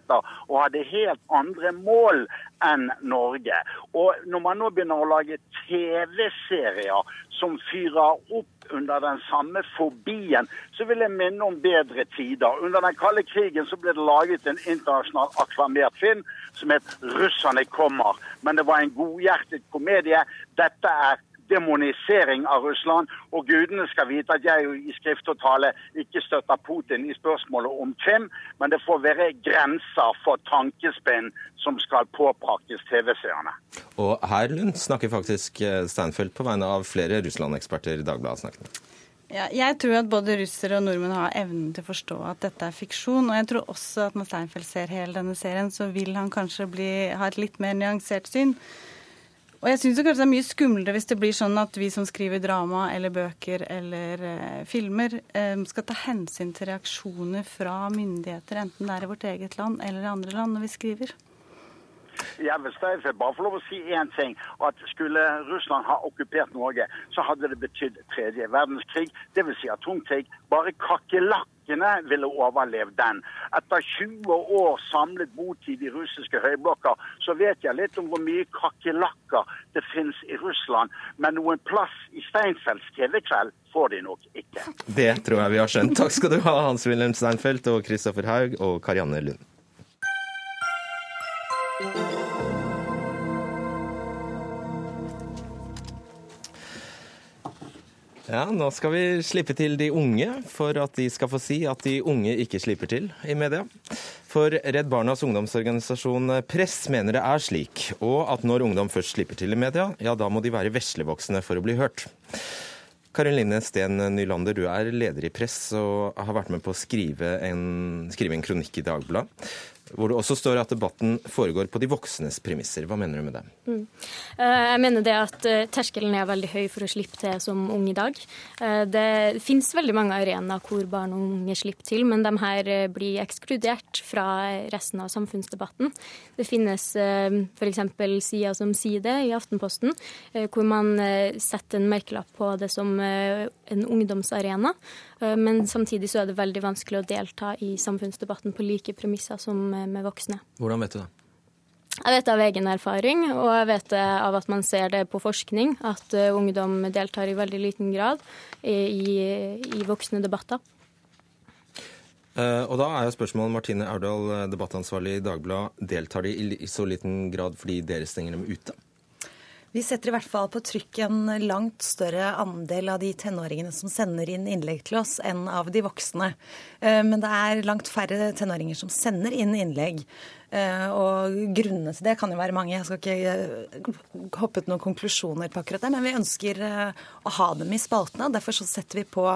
og hadde helt andre mål enn Norge. Og når man nå begynner å lage TV-serier som fyrer opp under den samme fobien, så vil jeg minne om bedre tider. Under den kalde krigen så ble det laget en internasjonal akklamert film som het 'Russerne kommer'. Men det var en godhjertet komedie. Dette er demonisering av Russland. Og gudene skal vite at jeg i skrift og tale ikke støtter Putin i spørsmålet om Krim, men det får være grenser for tankespinn som skal påpraktes TV-seerne. Og her, Lund, snakker faktisk eh, Steinfeld på vegne av flere Russland-eksperter Dagbladet snakket med. Ja, jeg tror at både russere og nordmenn har evnen til å forstå at dette er fiksjon. Og jeg tror også at når Steinfeld ser hele denne serien, så vil han kanskje bli, ha et litt mer nyansert syn. Og jeg syns kanskje det er mye skumlere hvis det blir sånn at vi som skriver drama eller bøker eller eh, filmer, eh, skal ta hensyn til reaksjoner fra myndigheter, enten det er i vårt eget land eller i andre land, når vi skriver. Jeg vil bare få lov å si én ting. at Skulle Russland ha okkupert Norge, så hadde det betydd tredje verdenskrig, dvs. Si atomkrig. Bare kakerlakk ville overlevd den. Etter 20 år samlet botid i russiske høyblokker, så vet jeg litt om hvor mye kakerlakker det finnes i Russland. Men noen plass i Steinfelds TV-kveld får de nok ikke. Det tror jeg vi har skjønt. Takk skal du ha, Hans-Wilhelm Steinfeld og Kristoffer Haug og Karianne Lund. Ja, Nå skal vi slippe til de unge, for at de skal få si at de unge ikke slipper til i media. For Redd Barnas ungdomsorganisasjon Press mener det er slik, og at når ungdom først slipper til i media, ja da må de være veslevoksne for å bli hørt. Karoline Steen Nylander, du er leder i Press og har vært med på å skrive en, skrive en kronikk i Dagbladet hvor det også står at debatten foregår på de voksnes premisser. Hva mener du med det? Mm. Eh, jeg mener det at eh, terskelen er veldig høy for å slippe til som ung i dag. Eh, det finnes veldig mange arenaer hvor barn og unge slipper til, men de her blir ekskludert fra resten av samfunnsdebatten. Det finnes f.eks. sider som Side i Aftenposten, hvor man setter en merkelapp på det som en ungdomsarena. Men samtidig så er det veldig vanskelig å delta i samfunnsdebatten på like premisser som med voksne. Hvordan vet du det? Jeg vet det av egen erfaring, og jeg vet det av at man ser det på forskning, at eh, ungdom deltar i veldig liten grad i, i, voksne debatter. Uh, og da er jo spørsmålet Martine Aurdal, debattansvarlig i Dagbladet, deltar de i, i så liten grad fordi dere stenger dem ute? Vi setter i hvert fall på trykk en langt større andel av de tenåringene som sender inn innlegg til oss, enn av de voksne. Eh, men det er langt færre tenåringer som sender inn innlegg. Eh, og grunnene til det kan jo være mange. Jeg skal ikke eh, hoppe ut noen konklusjoner på akkurat det, men vi ønsker å ha dem i spaltene. Derfor så setter vi på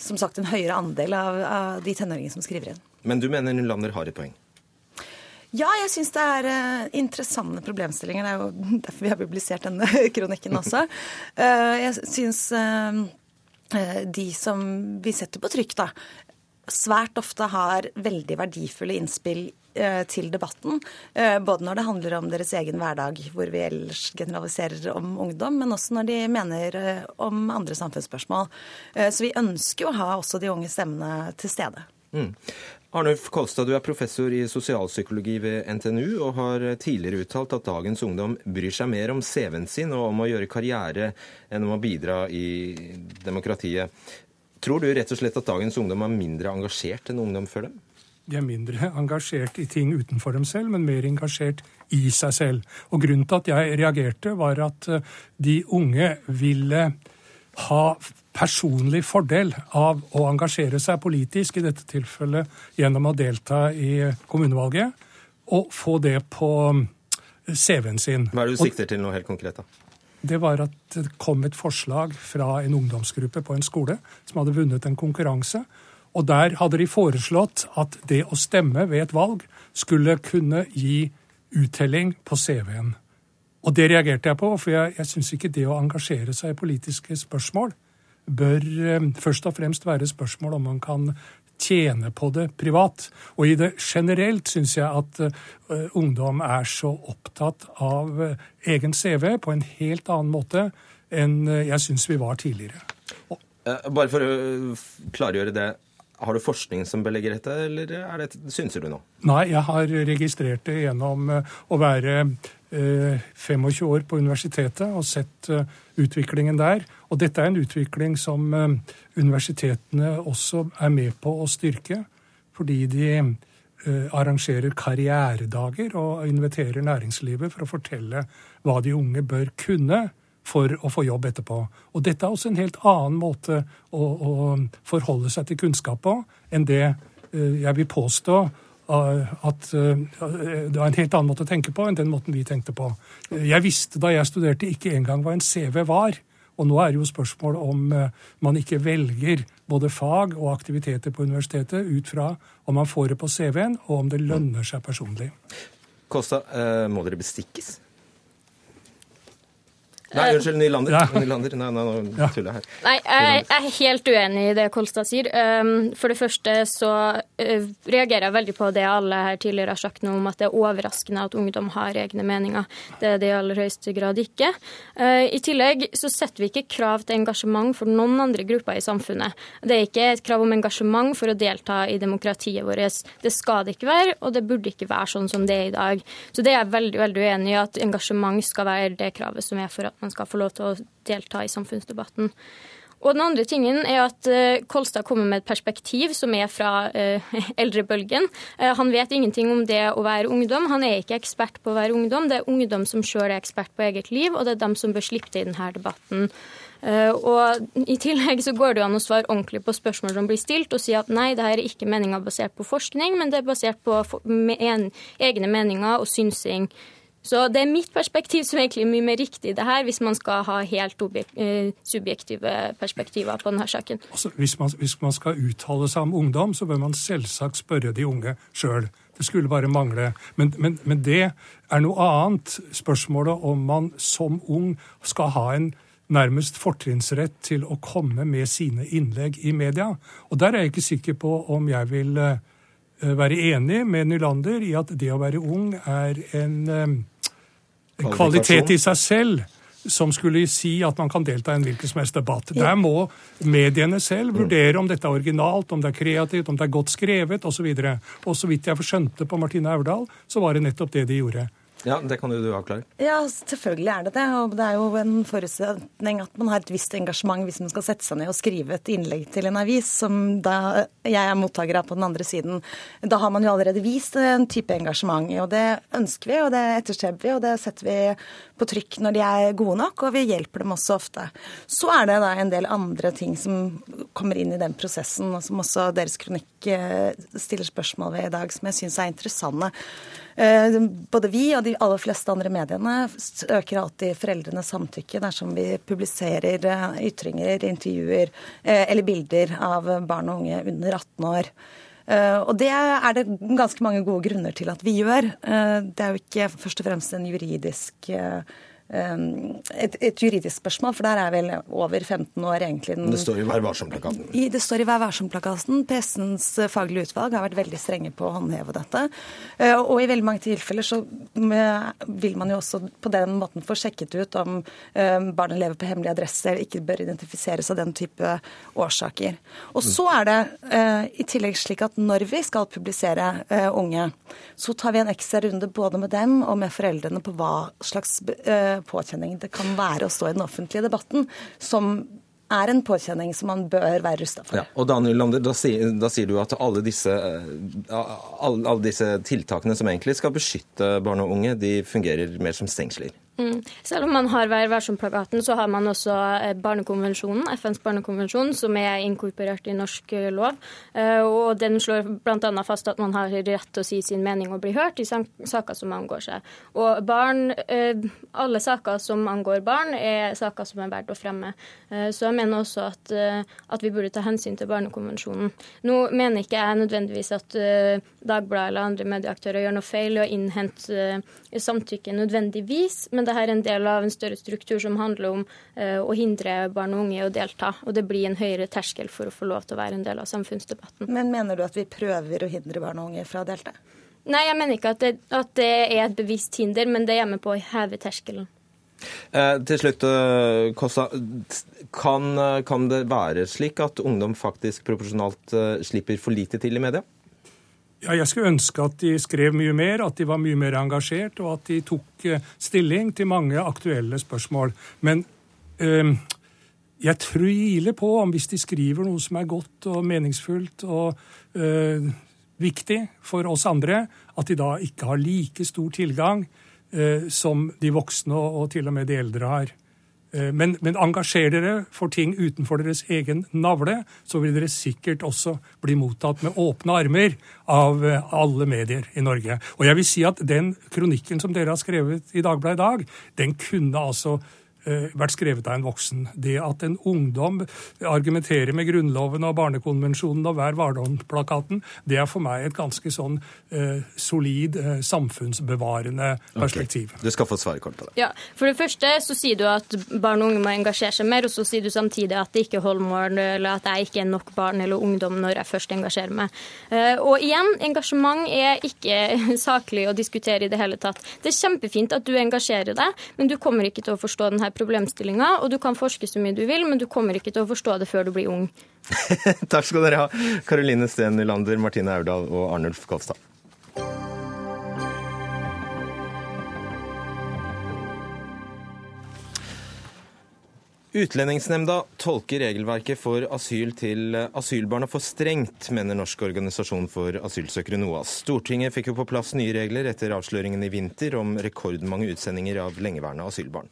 som sagt en høyere andel av, av de tenåringene som skriver inn. Men du mener Nylander har et poeng? Ja, jeg syns det er uh, interessante problemstillinger. Det er jo <laughs> derfor vi har publisert denne <laughs> kronikken også. Uh, <laughs> jeg syns uh, de som vi setter på trykk, da, svært ofte har veldig verdifulle innspill eh, til debatten. Eh, både når det handler om deres egen hverdag, hvor vi ellers generaliserer om ungdom, men også når de mener eh, om andre samfunnsspørsmål. Eh, så vi ønsker jo å ha også de unge stemmene til stede. Mm. Arnulf Kolstad, du er professor i sosialpsykologi ved NTNU og har tidligere uttalt at dagens ungdom bryr seg mer om CV-en sin og om å gjøre karriere enn om å bidra i demokratiet. Tror du rett og slett at dagens ungdom er mindre engasjert enn ungdom før dem? De er mindre engasjert i ting utenfor dem selv, men mer engasjert i seg selv. Og Grunnen til at jeg reagerte, var at eh, de unge ville ha personlig fordel av å engasjere seg politisk, i dette tilfellet gjennom å delta i kommunevalget, og få det på eh, CV-en sin. Hva er det du sikter til nå helt konkret, da? Det var at det kom et forslag fra en ungdomsgruppe på en skole som hadde vunnet en konkurranse. Og der hadde de foreslått at det å stemme ved et valg skulle kunne gi uttelling på CV-en. Og det reagerte jeg på, for jeg, jeg syns ikke det å engasjere seg i politiske spørsmål bør eh, først og fremst være spørsmål om man kan tjene på det privat. Og i det generelt syns jeg at uh, ungdom er så opptatt av uh, egen CV på en helt annen måte enn jeg syns vi var tidligere. Bare for å klargjøre det. Har du forskning som belegger dette, eller er det, synser du nå? Nei, jeg har registrert det gjennom å være 25 år på universitetet og sett utviklingen der. Og dette er en utvikling som eh, universitetene også er med på å styrke, fordi de eh, arrangerer karrieredager og inviterer næringslivet for å fortelle hva de unge bør kunne for å få jobb etterpå. Og dette er også en helt annen måte å, å forholde seg til kunnskap på enn det eh, jeg vil påstå at det var en helt annen måte å tenke på enn den måten vi tenkte på. Jeg visste da jeg studerte ikke engang hva en CV var. Og nå er det jo spørsmål om eh, man ikke velger både fag og aktiviteter på universitetet ut fra om man får det på CV-en, og om det lønner seg personlig. Kosta, eh, må dere bestikkes? Nei, unnskyld, Nylander. Ja. Nylander. Nei, nei, nå tuller jeg her. Nei, jeg er helt uenig i det Kolstad sier. Um, for det første så uh, reagerer jeg veldig på det alle her tidligere har sagt nå om at det er overraskende at ungdom har egne meninger. Det er det i aller høyeste grad ikke. Uh, I tillegg så setter vi ikke krav til engasjement for noen andre grupper i samfunnet. Det er ikke et krav om engasjement for å delta i demokratiet vårt. Det skal det ikke være, og det burde ikke være sånn som det er i dag. Så det er jeg veldig, veldig uenig i, at engasjement skal være det kravet som er for at man skal få lov til å delta i samfunnsdebatten. Og den andre tingen er at uh, Kolstad kommer med et perspektiv som er fra <laughs> uh, eldrebølgen. Uh, han vet ingenting om det å være ungdom. Han er ikke ekspert på å være ungdom. Det er ungdom som sjøl er ekspert på eget liv, og det er dem som bør slippe til i denne debatten. Og I tillegg så går det jo an å svare ordentlig på spørsmål som blir stilt, og si at nei, det her er ikke meninga basert på forskning, men det er basert på egne meninger og synsing så det er mitt perspektiv som er mye mer riktig i det her, hvis man skal ha helt eh, subjektive perspektiver på denne saken. Altså, hvis, man, hvis man skal uttale seg om ungdom, så bør man selvsagt spørre de unge sjøl. Det skulle bare mangle. Men, men, men, det er noe annet. Spørsmålet om man som ung skal ha en nærmest fortrinnsrett til å komme med sine innlegg i media. Og der er jeg ikke sikker på om jeg vil eh, være enig med Nylander i at det å være ung er en eh, en kvalitet i seg selv som skulle si at man kan delta i en hvilken som helst debatt. Der må mediene selv vurdere om dette er originalt, om det er kreativt, om det er godt skrevet osv. Og, så og så vidt jeg skjønte på Martine Aurdal, så var det nettopp det de gjorde. Ja, Det kan jo du avklare. Ja, selvfølgelig er det det. Og det er jo en forutsetning at man har et visst engasjement hvis man skal sette seg ned og skrive et innlegg til en avis, som da jeg er mottaker av på den andre siden. Da har man jo allerede vist en type engasjement. Og det ønsker vi, og det etterstreber vi, og det setter vi på trykk når de er gode nok, og vi hjelper dem også ofte. Så er det da en del andre ting som kommer inn i den prosessen, og som også deres kronikk eh, stiller spørsmål ved i dag, som jeg syns er interessante. Eh, både vi og de aller fleste andre mediene øker alltid foreldrenes samtykke dersom vi publiserer eh, ytringer, intervjuer eller bilder av barn og unge under 18 år. Og det er det ganske mange gode grunner til at vi gjør. Det er jo ikke først og fremst en juridisk et, et, juridisk spørsmål, for der er vel over 15 år egentlig den Det står i Vær varsom-plakaten. Det står i Vær varsom-plakaten. Pressens faglige utvalg har vært veldig strenge på å håndheve dette. Eh, og i veldig mange tilfeller så vil man jo også på den måten få sjekket ut om eh, barnet lever på hemmelig adresse eller ikke bør identifiseres av den type årsaker. Og så er det eh, i tillegg slik at når vi skal publisere unge, så tar vi en ekstra runde både med dem og med foreldrene på hva slags påkjenning det kan være å stå i den offentlige debatten, som er en påkjenning som man bør være rusta for. Ja, og Daniel Lander, da sier, da sier, du at alle disse, alle, alle disse tiltakene som egentlig skal beskytte barn og unge, de fungerer mer som stengsler? Mm. Selv om man har Vær varsom-plakaten, så har man også eh, barnekonvensjonen, FNs barnekonvensjon, som er inkorporert i norsk eh, lov. Eh, og Den slår bl.a. fast at man har rett til å si sin mening og bli hørt i saker som angår seg. Og barn, Alle saker som angår barn, er saker som er verdt å fremme. Så jeg mener også at, at vi burde ta hensyn til barnekonvensjonen. Nå mener ikke jeg nødvendigvis at Dagbladet eller andre medieaktører gjør noe feil i å innhente samtykke nødvendigvis. men det her er en del av en større struktur som handler om uh, å hindre barn og unge i å delta. Og det blir en høyere terskel for å få lov til å være en del av samfunnsdebatten. Men mener du at vi prøver å hindre barn og unge fra å delta? Nei, jeg mener ikke at det, at det er et bevisst hinder, men det er med på å heve terskelen. Eh, til slutt, eh, Kossa. Kan, kan, det være slik at ungdom faktisk proporsjonalt eh, slipper for lite til i media? Ja, jeg skulle ønske at de skrev mye mer, at de var mye mer engasjert, og at de tok eh, stilling til mange aktuelle spørsmål. Men øh, jeg tviler på om hvis de skriver noe som er godt og meningsfullt og øh, viktig for oss andre, at de da ikke har like stor tilgang øh, som de voksne og til og med de eldre har. Eh, men, men engasjer dere for ting utenfor deres egen navle, så vil dere sikkert også bli mottatt med åpne armer av eh, alle medier i Norge. Og jeg vil si at den kronikken som dere har skrevet i Dagbladet i dag, den kunne altså vært skrevet av en voksen. Det at en ungdom argumenterer med Grunnloven og Barnekonvensjonen og Vær Vardom-plakaten, det er for meg et ganske sånn eh, solid eh, samfunnsbevarende perspektiv. Okay. Du skal få svare kort på det. Ja, For det første så sier du at barn og unge må engasjere seg mer, og så sier du samtidig at det ikke holder mål, eller at jeg ikke er nok barn eller ungdom når jeg først engasjerer meg. Eh, og igjen, engasjement er ikke <laughs> saklig å diskutere i det hele tatt. Det er kjempefint at du engasjerer deg, men du kommer ikke til å forstå denne problemstillinga, og du kan forske så mye du vil, men du kommer ikke til å forstå det før du blir ung. <laughs> Takk skal dere ha, Karoline Steen Nylander, Martine Aurdal og Arnulf Kolstad. Utlendingsnemnda tolker regelverket for asyl til asylbarna for strengt, mener Norsk organisasjon for asylsøkere NOAS. Stortinget fikk jo på plass nye regler etter avsløringen i vinter om rekordmange utsendinger av lengeværende asylbarn.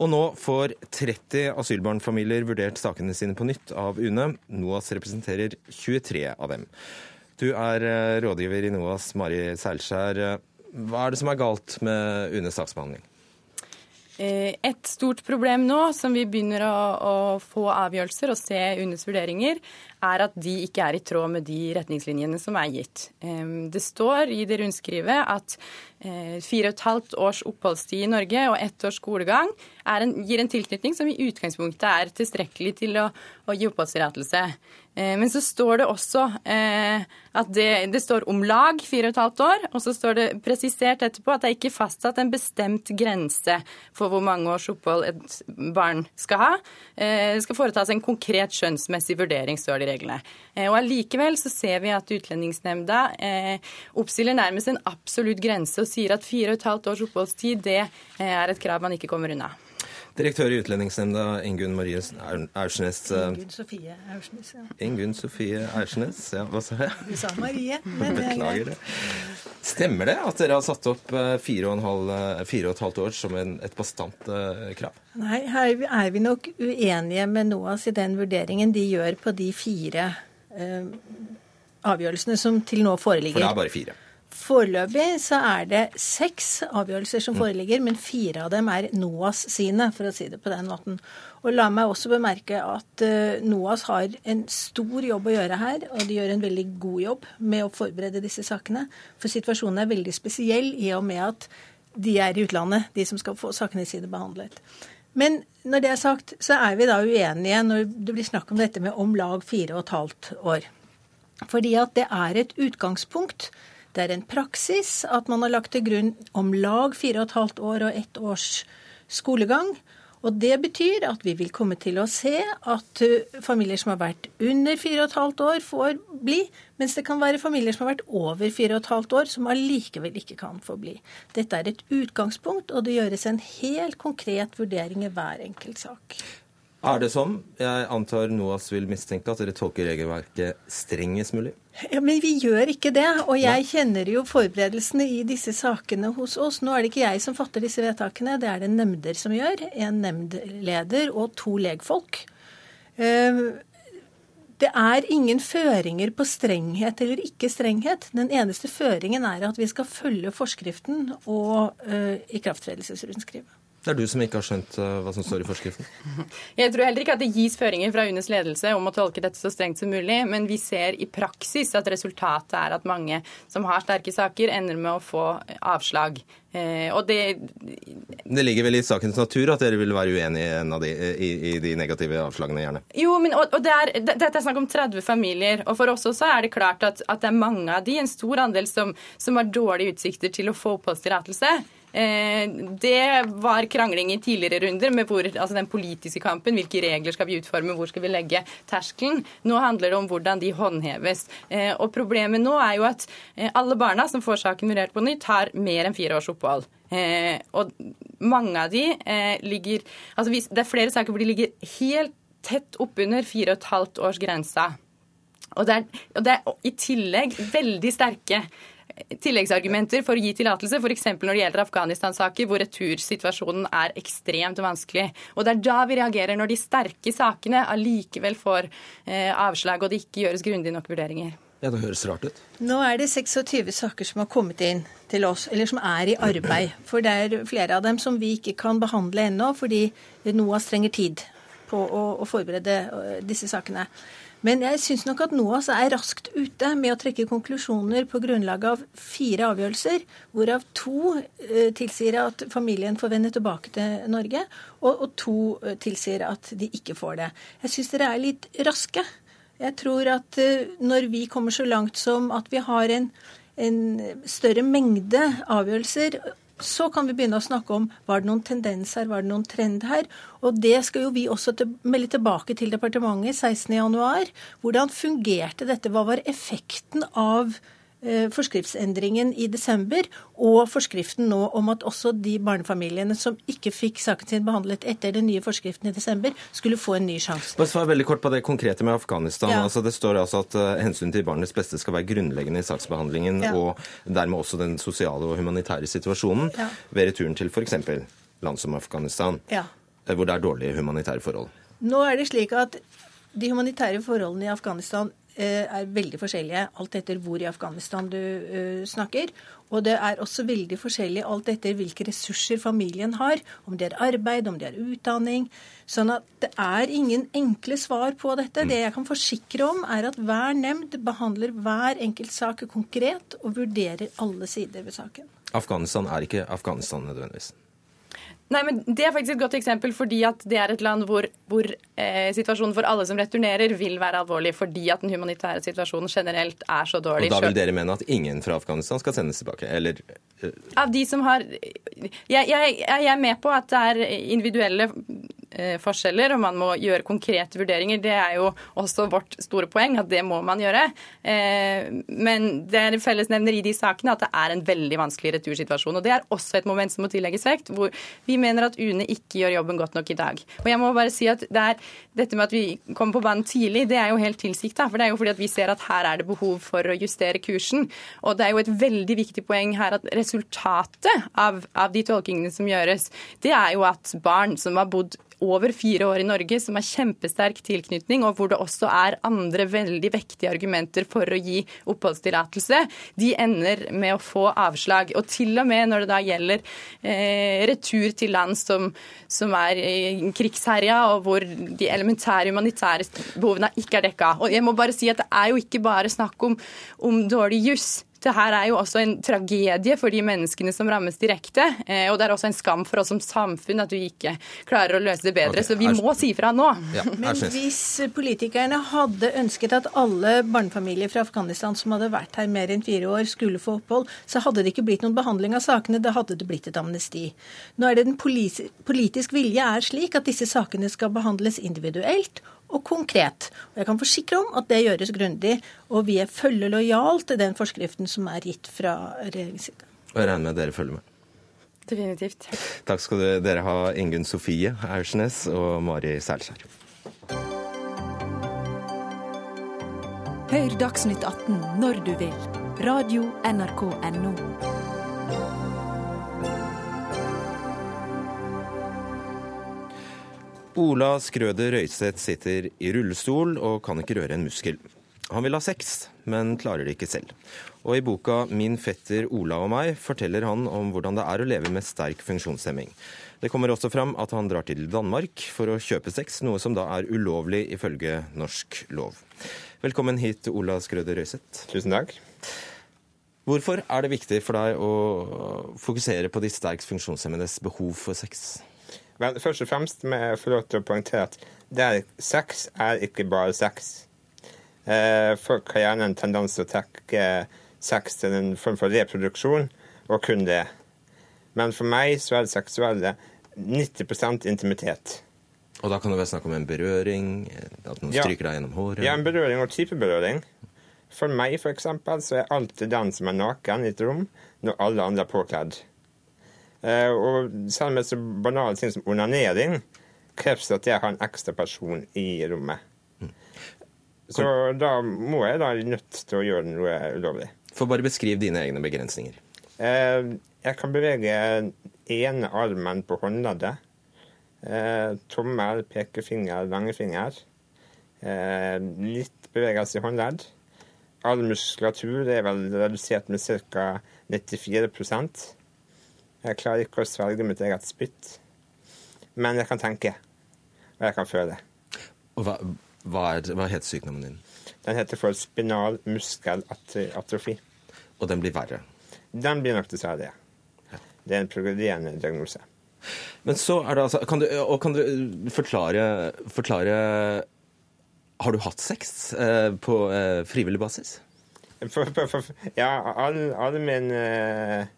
Og nå får 30 asylbarnfamilier vurdert sakene sine på nytt av UNE. NOAS representerer 23 av dem. Du er eh, rådgiver i NOAS, Mari Seilskjær. Hva er det som er galt med UNEs saksbehandling? Eh, et stort problem nå, som vi begynner å, å få avgjørelser og se UNEs vurderinger, er at de ikke er i tråd med de retningslinjene som er gitt. Det står i det rundskrivet at eh, fire og et halvt års oppholdstid i Norge og ett års skolegang en, gir en tilknytning som i utgangspunktet er tilstrekkelig til å, å gi oppholdstillatelse. Eh, men så står det også eh, at det, det, står om lag fire og et halvt år, og så står det presisert etterpå at det er ikke fastsatt en bestemt grense for hvor mange års opphold et barn skal ha. Eh, det skal foretas en konkret skjønnsmessig vurdering, står det i reglene. Og Allikevel så ser vi at Utlendingsnemnda oppstiller nærmest en absolutt grense og sier at fire og et halvt års oppholdstid det er et krav man ikke kommer unna. Direktør i Utlendingsnemnda, Ingunn Marie Aursnes. Ingunn Sofie Aursnes, ja. Ingunn Sofie Aursnes, ja, hva sa jeg? Du sa Marie. <laughs> Men Beklager det. Stemmer det at dere har satt opp fire og, en halv, fire og et halvt år som en, et bastant krav? Nei, her er vi nok uenige med NOAS i den vurderingen de gjør på de fire eh, avgjørelsene som til nå foreligger. For det er bare fire? Foreløpig så er det seks avgjørelser som mm. foreligger, men fire av dem er NOAS sine, for å si det på den måten. Og la meg også bemerke at uh, NOAS har en stor jobb å gjøre her, og de gjør en veldig god jobb med å forberede disse sakene. For situasjonen er veldig spesiell i og med at de er i utlandet, de som skal få sakene sine behandlet. Men når det er sagt, så er vi da uenige når det blir snakk om dette med om lag fire og et halvt år. Fordi at det er et utgangspunkt. Det er en praksis at man har lagt til grunn om lag fire og et halvt år og ett års skolegang. Og Det betyr at vi vil komme til å se at uh, familier som har vært under fire og et halvt år, får bli, mens det kan være familier som har vært over fire og et halvt år, som allikevel ikke kan få bli. Dette er et utgangspunkt, og det gjøres en helt konkret vurdering i hver enkelt sak. Er det sånn? Jeg antar NOAS vil mistenke at dere tolker regelverket strengest mulig? Ja, Men vi gjør ikke det. Og jeg kjenner jo forberedelsene i disse sakene hos oss. Nå er det ikke jeg som fatter disse vedtakene, det er det nemnder som gjør. En nemndleder og to legfolk. Eh, det er ingen føringer på strenghet eller ikke strenghet. Den eneste føringen er at vi skal følge forskriften og uh, ikrafttredelsesrundskrivet. Det er du som ikke har skjønt uh, hva som står i forskriften? <laughs> Jeg tror heller ikke at det gis føringer fra UNEs ledelse om å tolke dette så strengt som mulig, men vi ser i praksis at resultatet er at mange som har sterke saker, ender med å få avslag. Eh, og det Det ligger vel i sakens natur at dere vil være uenig i, de, i, i de negative avslagene, gjerne? Jo, men og, og det er, dette er snakk om 30 familier, og for oss også er det klart at, at det er mange av de, en stor andel, som, som har dårlige utsikter til å få oppholdstillatelse. Eh, det var krangling i tidligere runder med hvor, altså den politiske kampen. Hvilke regler skal vi utforme, hvor skal vi legge terskelen? Nå handler det om hvordan de håndheves. Eh, og Problemet nå er jo at eh, alle barna som får saken vurdert på nytt, har mer enn fire års opphold. Og mange av de ligger altså Det er flere saker hvor de ligger helt tett oppunder fire og et halvt års grensa. Og det, er, og det er i tillegg veldig sterke tilleggsargumenter for å gi tillatelse, f.eks. når det gjelder Afghanistan-saker, hvor retursituasjonen er ekstremt vanskelig. Og Det er da vi reagerer, når de sterke sakene allikevel får eh, avslag og det ikke gjøres grundige nok vurderinger. Ja, Det høres rart ut. Nå er det 26 saker som har kommet inn til oss, eller som er i arbeid. For det er flere av dem som vi ikke kan behandle ennå, fordi NOAS trenger tid på å, å forberede eh, disse sakene. Men jeg syns nok at NOAS er raskt ute med å trekke konklusjoner på grunnlag av fire avgjørelser, hvorav to eh, tilsier at familien får vende tilbake til Norge, og, to eh, tilsier at de ikke får det. Jeg syns dere er litt raske. Jeg tror at eh, når vi kommer så langt som at vi har en, en større mengde avgjørelser så kan vi begynne å snakke om var det noen tendens her, var det noen trend her. Og det skal jo vi også til, melde tilbake til departementet 16.1. Hvordan fungerte dette? Hva var effekten av forskriftsendringen i desember og forskriften nå om at også de barnefamiliene som ikke fikk saken sin behandlet etter den nye forskriften i desember, skulle få en ny sjanse. Bare svar veldig kort på det konkrete med Afghanistan. Ja. Altså, det står altså at uh, hensynet til barnets beste skal være grunnleggende i saksbehandlingen, ja. og dermed også den sosiale og humanitære situasjonen ja. ved returen til f.eks. land som Afghanistan, eh, hvor det er dårlige humanitære forhold. Nå er det slik at de humanitære forholdene i Afghanistan Eh, er veldig forskjellige alt etter hvor i Afghanistan du uh, snakker. Og det er også veldig forskjellig alt etter hvilke ressurser familien har. Om det er arbeid, om det er utdanning. Sånn at det er ingen enkle svar på dette. Det jeg kan forsikre om, er at hver nemnd behandler hver enkelt sak konkret og vurderer alle sider ved saken. Afghanistan er ikke Afghanistan nødvendigvis. Nei, men Det er faktisk et godt eksempel, fordi at det er et land hvor, hvor eh, situasjonen for alle som returnerer, vil være alvorlig fordi at den humanitære situasjonen generelt er så dårlig. Og Da vil dere mene at ingen fra Afghanistan skal sendes tilbake? Eller uh... Av de som har jeg, jeg, jeg er med på at det er individuelle Eh, forskjeller, og man må gjøre konkrete vurderinger. Det er jo også vårt store poeng, at det må man gjøre. Eh, men det er en fellesnevner i de sakene at det er en veldig vanskelig retursituasjon. Og det er også et moment som må tillegges vekt, hvor vi mener at UNE ikke gjør jobben godt nok i dag. Og jeg må bare si at det er, dette med at vi kommer på banen tidlig, det er jo helt tilsikta. For det er jo fordi at vi ser at her er det behov for å justere kursen. Og det er jo et veldig viktig poeng her at resultatet av, av de tolkingene som gjøres, det er jo at barn som har bodd over fire år i Norge, som har kjempesterk tilknytning, og hvor det også er andre veldig vektige argumenter for å gi oppholdstillatelse, de ender med å få avslag. Og til og med når det da gjelder eh, retur til land som, som er krigsherja, og hvor de elementære humanitære behovene ikke er dekka. Og jeg må bare si at det er jo ikke bare snakk om, om dårlig juss. Det her er jo også en tragedie for de menneskene som rammes direkte. Eh, og det er også en skam for oss som samfunn at vi ikke klarer å løse det bedre. Okay. Så vi må si fra nå. Ja, Men hvis politikerne hadde ønsket at alle barnefamilier fra Afghanistan som hadde vært her mer enn fire år, skulle få opphold, så hadde det ikke blitt noen behandling av sakene. Da hadde det blitt et amnesti. Nå er det den politisk vilje er slik at disse sakene skal behandles individuelt og konkret. Og jeg kan forsikre om at det gjøres grundig, og vi følger lojalt den forskriften som er gitt fra regjeringssiden. Og jeg regner med at dere følger med? Definitivt. Takk skal dere ha, Ingunn Sofie Aursnes og Mari Sælskjær. Hør Dagsnytt 18 når du vil. Radio NRK Radio.nrk.no. Ola Skrøder Røiseth sitter i rullestol og kan ikke røre en muskel. Han vil ha sex, men klarer det ikke selv. Og i boka 'Min fetter Ola og meg' forteller han om hvordan det er å leve med sterk funksjonshemming. Det kommer også fram at han drar til Danmark for å kjøpe sex, noe som da er ulovlig ifølge norsk lov. Velkommen hit, Ola Skrøder Røiseth. Tusen takk. Hvorfor er det viktig for deg å fokusere på de sterkt funksjonshemmedes behov for sex? Vel, først og fremst må jeg få lov til å poengtere at der sex er ikke bare sex. Eh, folk har gjerne en tendens til å trekke sex til en form for reproduksjon, og kun det. Men for meg så er det seksuelle 90% intimitet. Og da kan det være snakk om en berøring? At noen ja. stryker deg gjennom håret? Ja, en berøring og type berøring. For meg, for eksempel, så er alltid den som er naken i et rom, når alle andre er påkledd. Eh, og selv med så banale ting som onanering kreves det at jeg har en ekstra person i rommet. Mm. Så da må jeg da nødt til å gjøre noe ulovlig. Få bare beskriv dine egne begrensninger. Eh, jeg kan bevege ene armen på håndleddet. Eh, tommel, pekefinger, langefinger. Litt bevegelse i håndledd. All muskulatur er vel redusert med ca. 94 jeg klarer ikke å svelge mitt eget spytt. Men jeg kan tenke, og jeg kan føle. Hva, hva, er, hva heter sykdommen din? Den heter for spinal muskelatrofi. Og den blir verre? Den blir nok dessverre det. Ja. Det er en progredierende diagnose. Men så er det altså Kan du, kan du forklare, forklare Har du hatt sex eh, på eh, frivillig basis? For, for, for, ja, alle, all mine eh,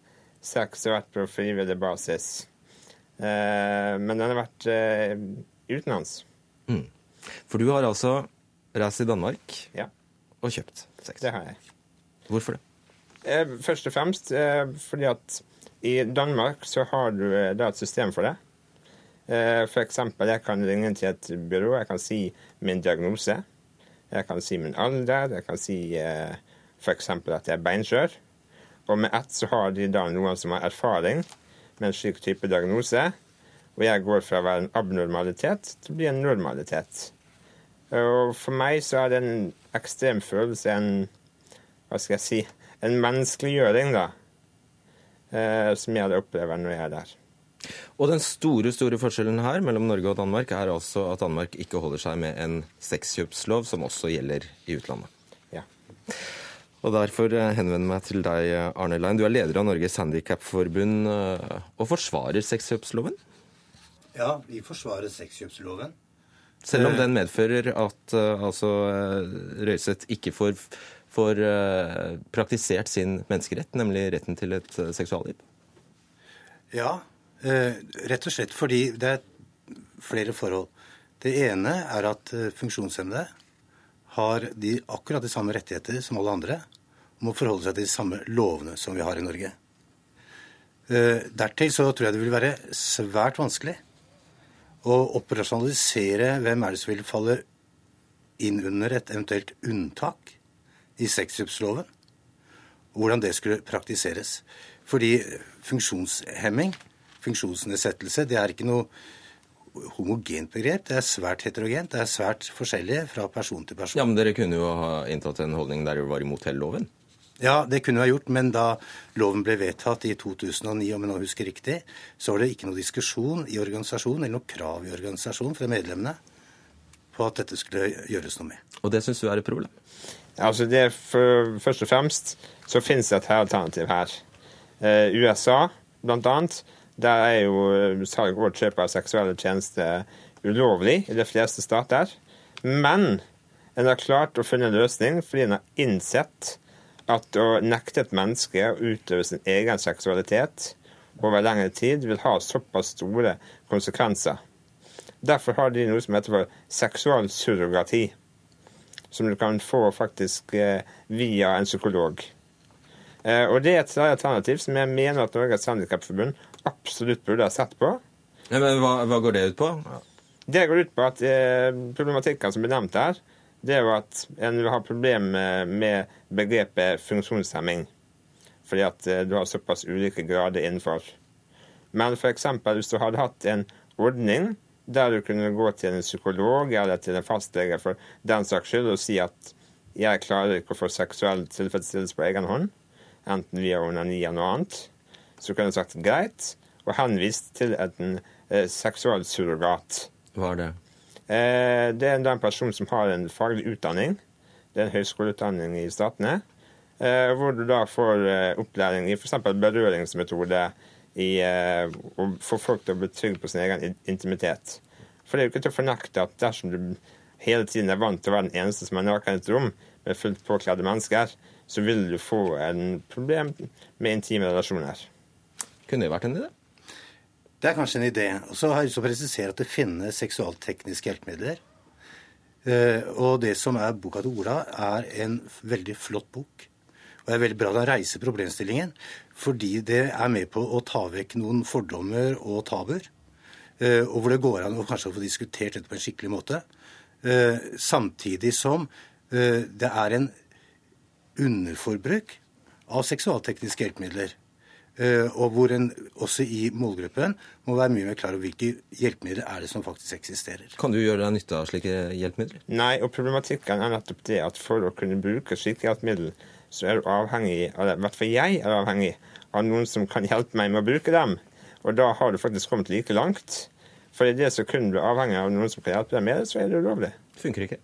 seks har vært på frivillig basis. Eh, men den har vært eh, utenlands. Mm. For du har altså reist i Danmark ja. og kjøpt sex? Det har jeg. Hvorfor det? Eh, først og fremst eh, fordi at i Danmark så har du eh, da et system for det. Eh, eksempel, jeg kan ringe til et byrå, jeg kan si min diagnose. Jeg kan si min alder, jeg kan si f.eks. at jeg er beinskjør. Og med ett så har de da noen som har erfaring med en slik type diagnose. Og jeg går fra å være en abnormalitet til å bli en normalitet. Og for meg så er det en ekstrem følelse, en hva skal jeg si, en menneskeliggjøring, da. Eh, som jeg opplever når jeg er der. Og den store store forskjellen her mellom Norge og Danmark er altså at Danmark ikke holder seg med en sexkjøpslov som også gjelder i utlandet. Ja. Og Derfor eh, henvender jeg meg til deg, Arne Lein. Du er leder av Norges Handikapforbund eh, og forsvarer sexkjøpsloven? Ja, vi forsvarer sexkjøpsloven. Selv om den medfører at altså, Røiseth ikke får, får praktisert sin menneskerett, nemlig retten til et seksualliv? Ja, rett og slett fordi det er flere forhold. Det ene er at funksjonshemmede har de akkurat de samme rettigheter som alle andre, må forholde seg til de samme lovene som vi har i Norge. Uh, dertil så tror jeg det vil være svært vanskelig å operasjonalisere hvem er det som vil falle inn under et eventuelt unntak i sexkjøpsloven, hvordan det skulle praktiseres. Fordi funksjonshemming, funksjonsnedsettelse, det er ikke noe homogent begrep. Det er svært heterogent. Det er svært forskjellig fra person til person. Ja, Men dere kunne jo ha inntatt en holdning der dere var imot hele loven? Ja, det kunne vi ha gjort, men da loven ble vedtatt i 2009, om jeg nå husker riktig, så var det ikke noe diskusjon i organisasjonen eller noe krav i organisasjonen fra medlemmene på at dette skulle gjøres noe med. Og det syns du er et problem? Altså det for, Først og fremst så finnes det et alternativ her. Eh, USA, blant annet, der er jo eh, salg og kjøp av seksuelle tjenester ulovlig i de fleste stater. Men en har klart å finne en løsning fordi en har innsett at å nekte et menneske å utøve sin egen seksualitet over lengre tid vil ha såpass store konsekvenser. Derfor har de noe som heter for seksualsurrogati, som du kan få faktisk eh, via en psykolog. Eh, og det er et alternativ som jeg mener at Norges Handikapforbund absolutt burde ha sett på. Ja, men hva, hva, går det ut på? Det går ut på at eh, problematikken som ble nevnt her, det er jo at en vil ha problemer med begrepet funksjonshemming. Fordi at eh, du har såpass ulike grader innenfor. Men f.eks. hvis du hadde hatt en ordning der du kunne gå til en psykolog eller til en fastlege for den saks skyld og si at jeg klarer ikke å få seksuell tilfredsstillelse på egen hånd, enten via onani eller noe annet, så kunne du sagt greit, og henvist til en eh, seksualsurrogat. Hva er det? Eh, det er en person som har en faglig utdanning. Det er en høyskoleutdanning i statene. Eh, hvor du da får eh, opplæring i f.eks. berøringsmetode i eh, å få folk til å bli trygge på sin egen intimitet. For det er jo ikke til å fornekte at dersom du hele tiden er vant til å være den eneste som er naken i et rom med fullt påkledde mennesker, så vil du få en problem med intime relasjoner. Kunne det vært en idé? Det er kanskje en idé. Og så har jeg lyst til å presisere at det finnes seksualtekniske hjelpemidler. Eh, og det som er boka til Ola, er en veldig flott bok. Og det er veldig bra at han reiser problemstillingen, fordi det er med på å ta vekk noen fordommer og tabuer. Eh, og hvor det går an å kanskje få diskutert dette på en skikkelig måte. Eh, samtidig som det er en underforbruk av seksualtekniske hjelpemidler. Uh, og hvor en også i målgruppen må være mye mer klar over hvilke hjelpemidler er det som faktisk eksisterer. Kan du gjøre deg nytte av slike hjelpemidler? Nei, og problematikken er nettopp det at for å kunne bruke slike hjelpemidler, så er du avhengig eller. I hvert fall jeg er avhengig av noen som kan hjelpe meg med å bruke dem. Og da har du faktisk kommet like langt. For i det som du er avhengig av noen som kan hjelpe deg med det, så er det ulovlig. Funker ikke.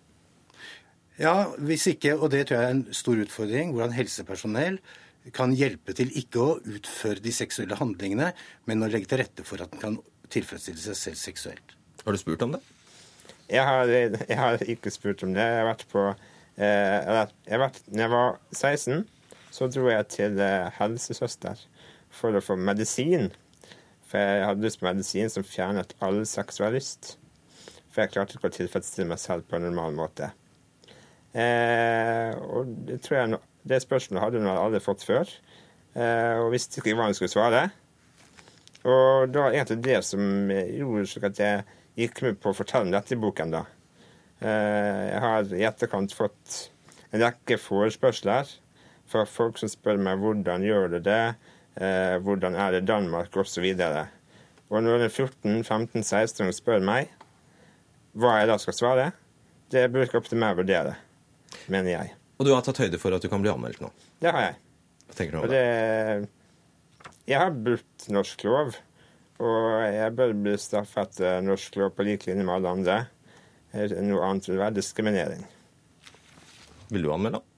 Ja, hvis ikke, og det tror jeg er en stor utfordring, hvordan helsepersonell kan hjelpe til ikke å utføre de seksuelle handlingene, men å legge til rette for at den kan tilfredsstille seg selv seksuelt. Har du spurt om det? Jeg har, jeg har ikke spurt om det. Jeg har vært på eh, jeg vært, når jeg var 16, så dro jeg til eh, helsesøster for å få medisin. For jeg hadde lyst på medisin som fjernet all seksualist. For jeg klarte ikke å tilfredsstille meg selv på en normal måte. Eh, og det tror jeg det spørsmålet hadde hun aldri fått før, eh, og visste ikke hva hun skulle svare. Og det var egentlig det som gjorde at jeg gikk med på å fortelle om dette i boken. da. Eh, jeg har i etterkant fått en rekke forespørsler fra folk som spør meg hvordan gjør du det, eh, hvordan er det i Danmark, osv. Og, og når en 14-15-16 spør meg hva jeg da skal svare, det bruker opp til meg å vurdere, mener jeg. Og du har tatt høyde for at du kan bli anmeldt nå? Det har jeg. Hva tenker du om det? det? Jeg har brutt norsk lov, og jeg bør bli straffet norsk lov på lik linje med alle andre. Noe annet vil være diskriminering. Vil du anmelde han?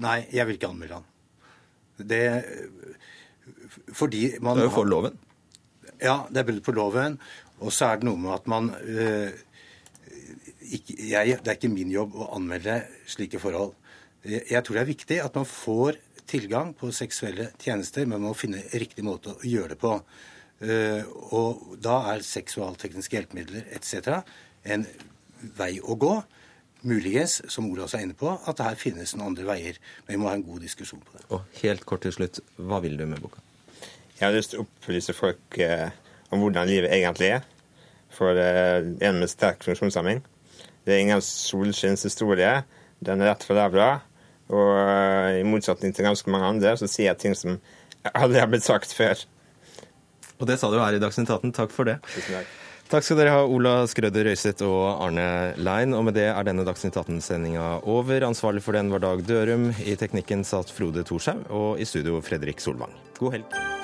Nei, jeg vil ikke anmelde han. Det fordi man Det er jo for loven? Ja, det er brudd på loven. Og så er det noe med at man øh, ikke, jeg, Det er ikke min jobb å anmelde slike forhold. Jeg tror det er viktig at man får tilgang på seksuelle tjenester, men man må finne riktig måte å gjøre det på. Eh, og da er seksualtekniske hjelpemidler etc. en vei å gå. Muligens, som Ola også er inne på, at det her finnes noen andre veier. Men vi må ha en god diskusjon på det. Og helt kort til slutt, hva vil du med boka? Jeg har lyst til å opplyse folk eh, om hvordan livet egentlig er for eh, en med sterk funksjonshemming. Det er ingen solskinnshistorie. Den er rett for ræva. Og uh, i motsetning til ganske mange andre, så sier jeg ting som aldri har blitt sagt før. Og det sa du her i Dagsnytt 18. Takk for det. Tusen takk. Takk skal dere ha, Ola Skrøder Røiseth og Arne Lein. Og med det er denne Dagsnytt 18-sendinga over. Ansvarlig for den var Dag Dørum. I teknikken satt Frode Thorshaug, og i studio Fredrik Solvang. God helg.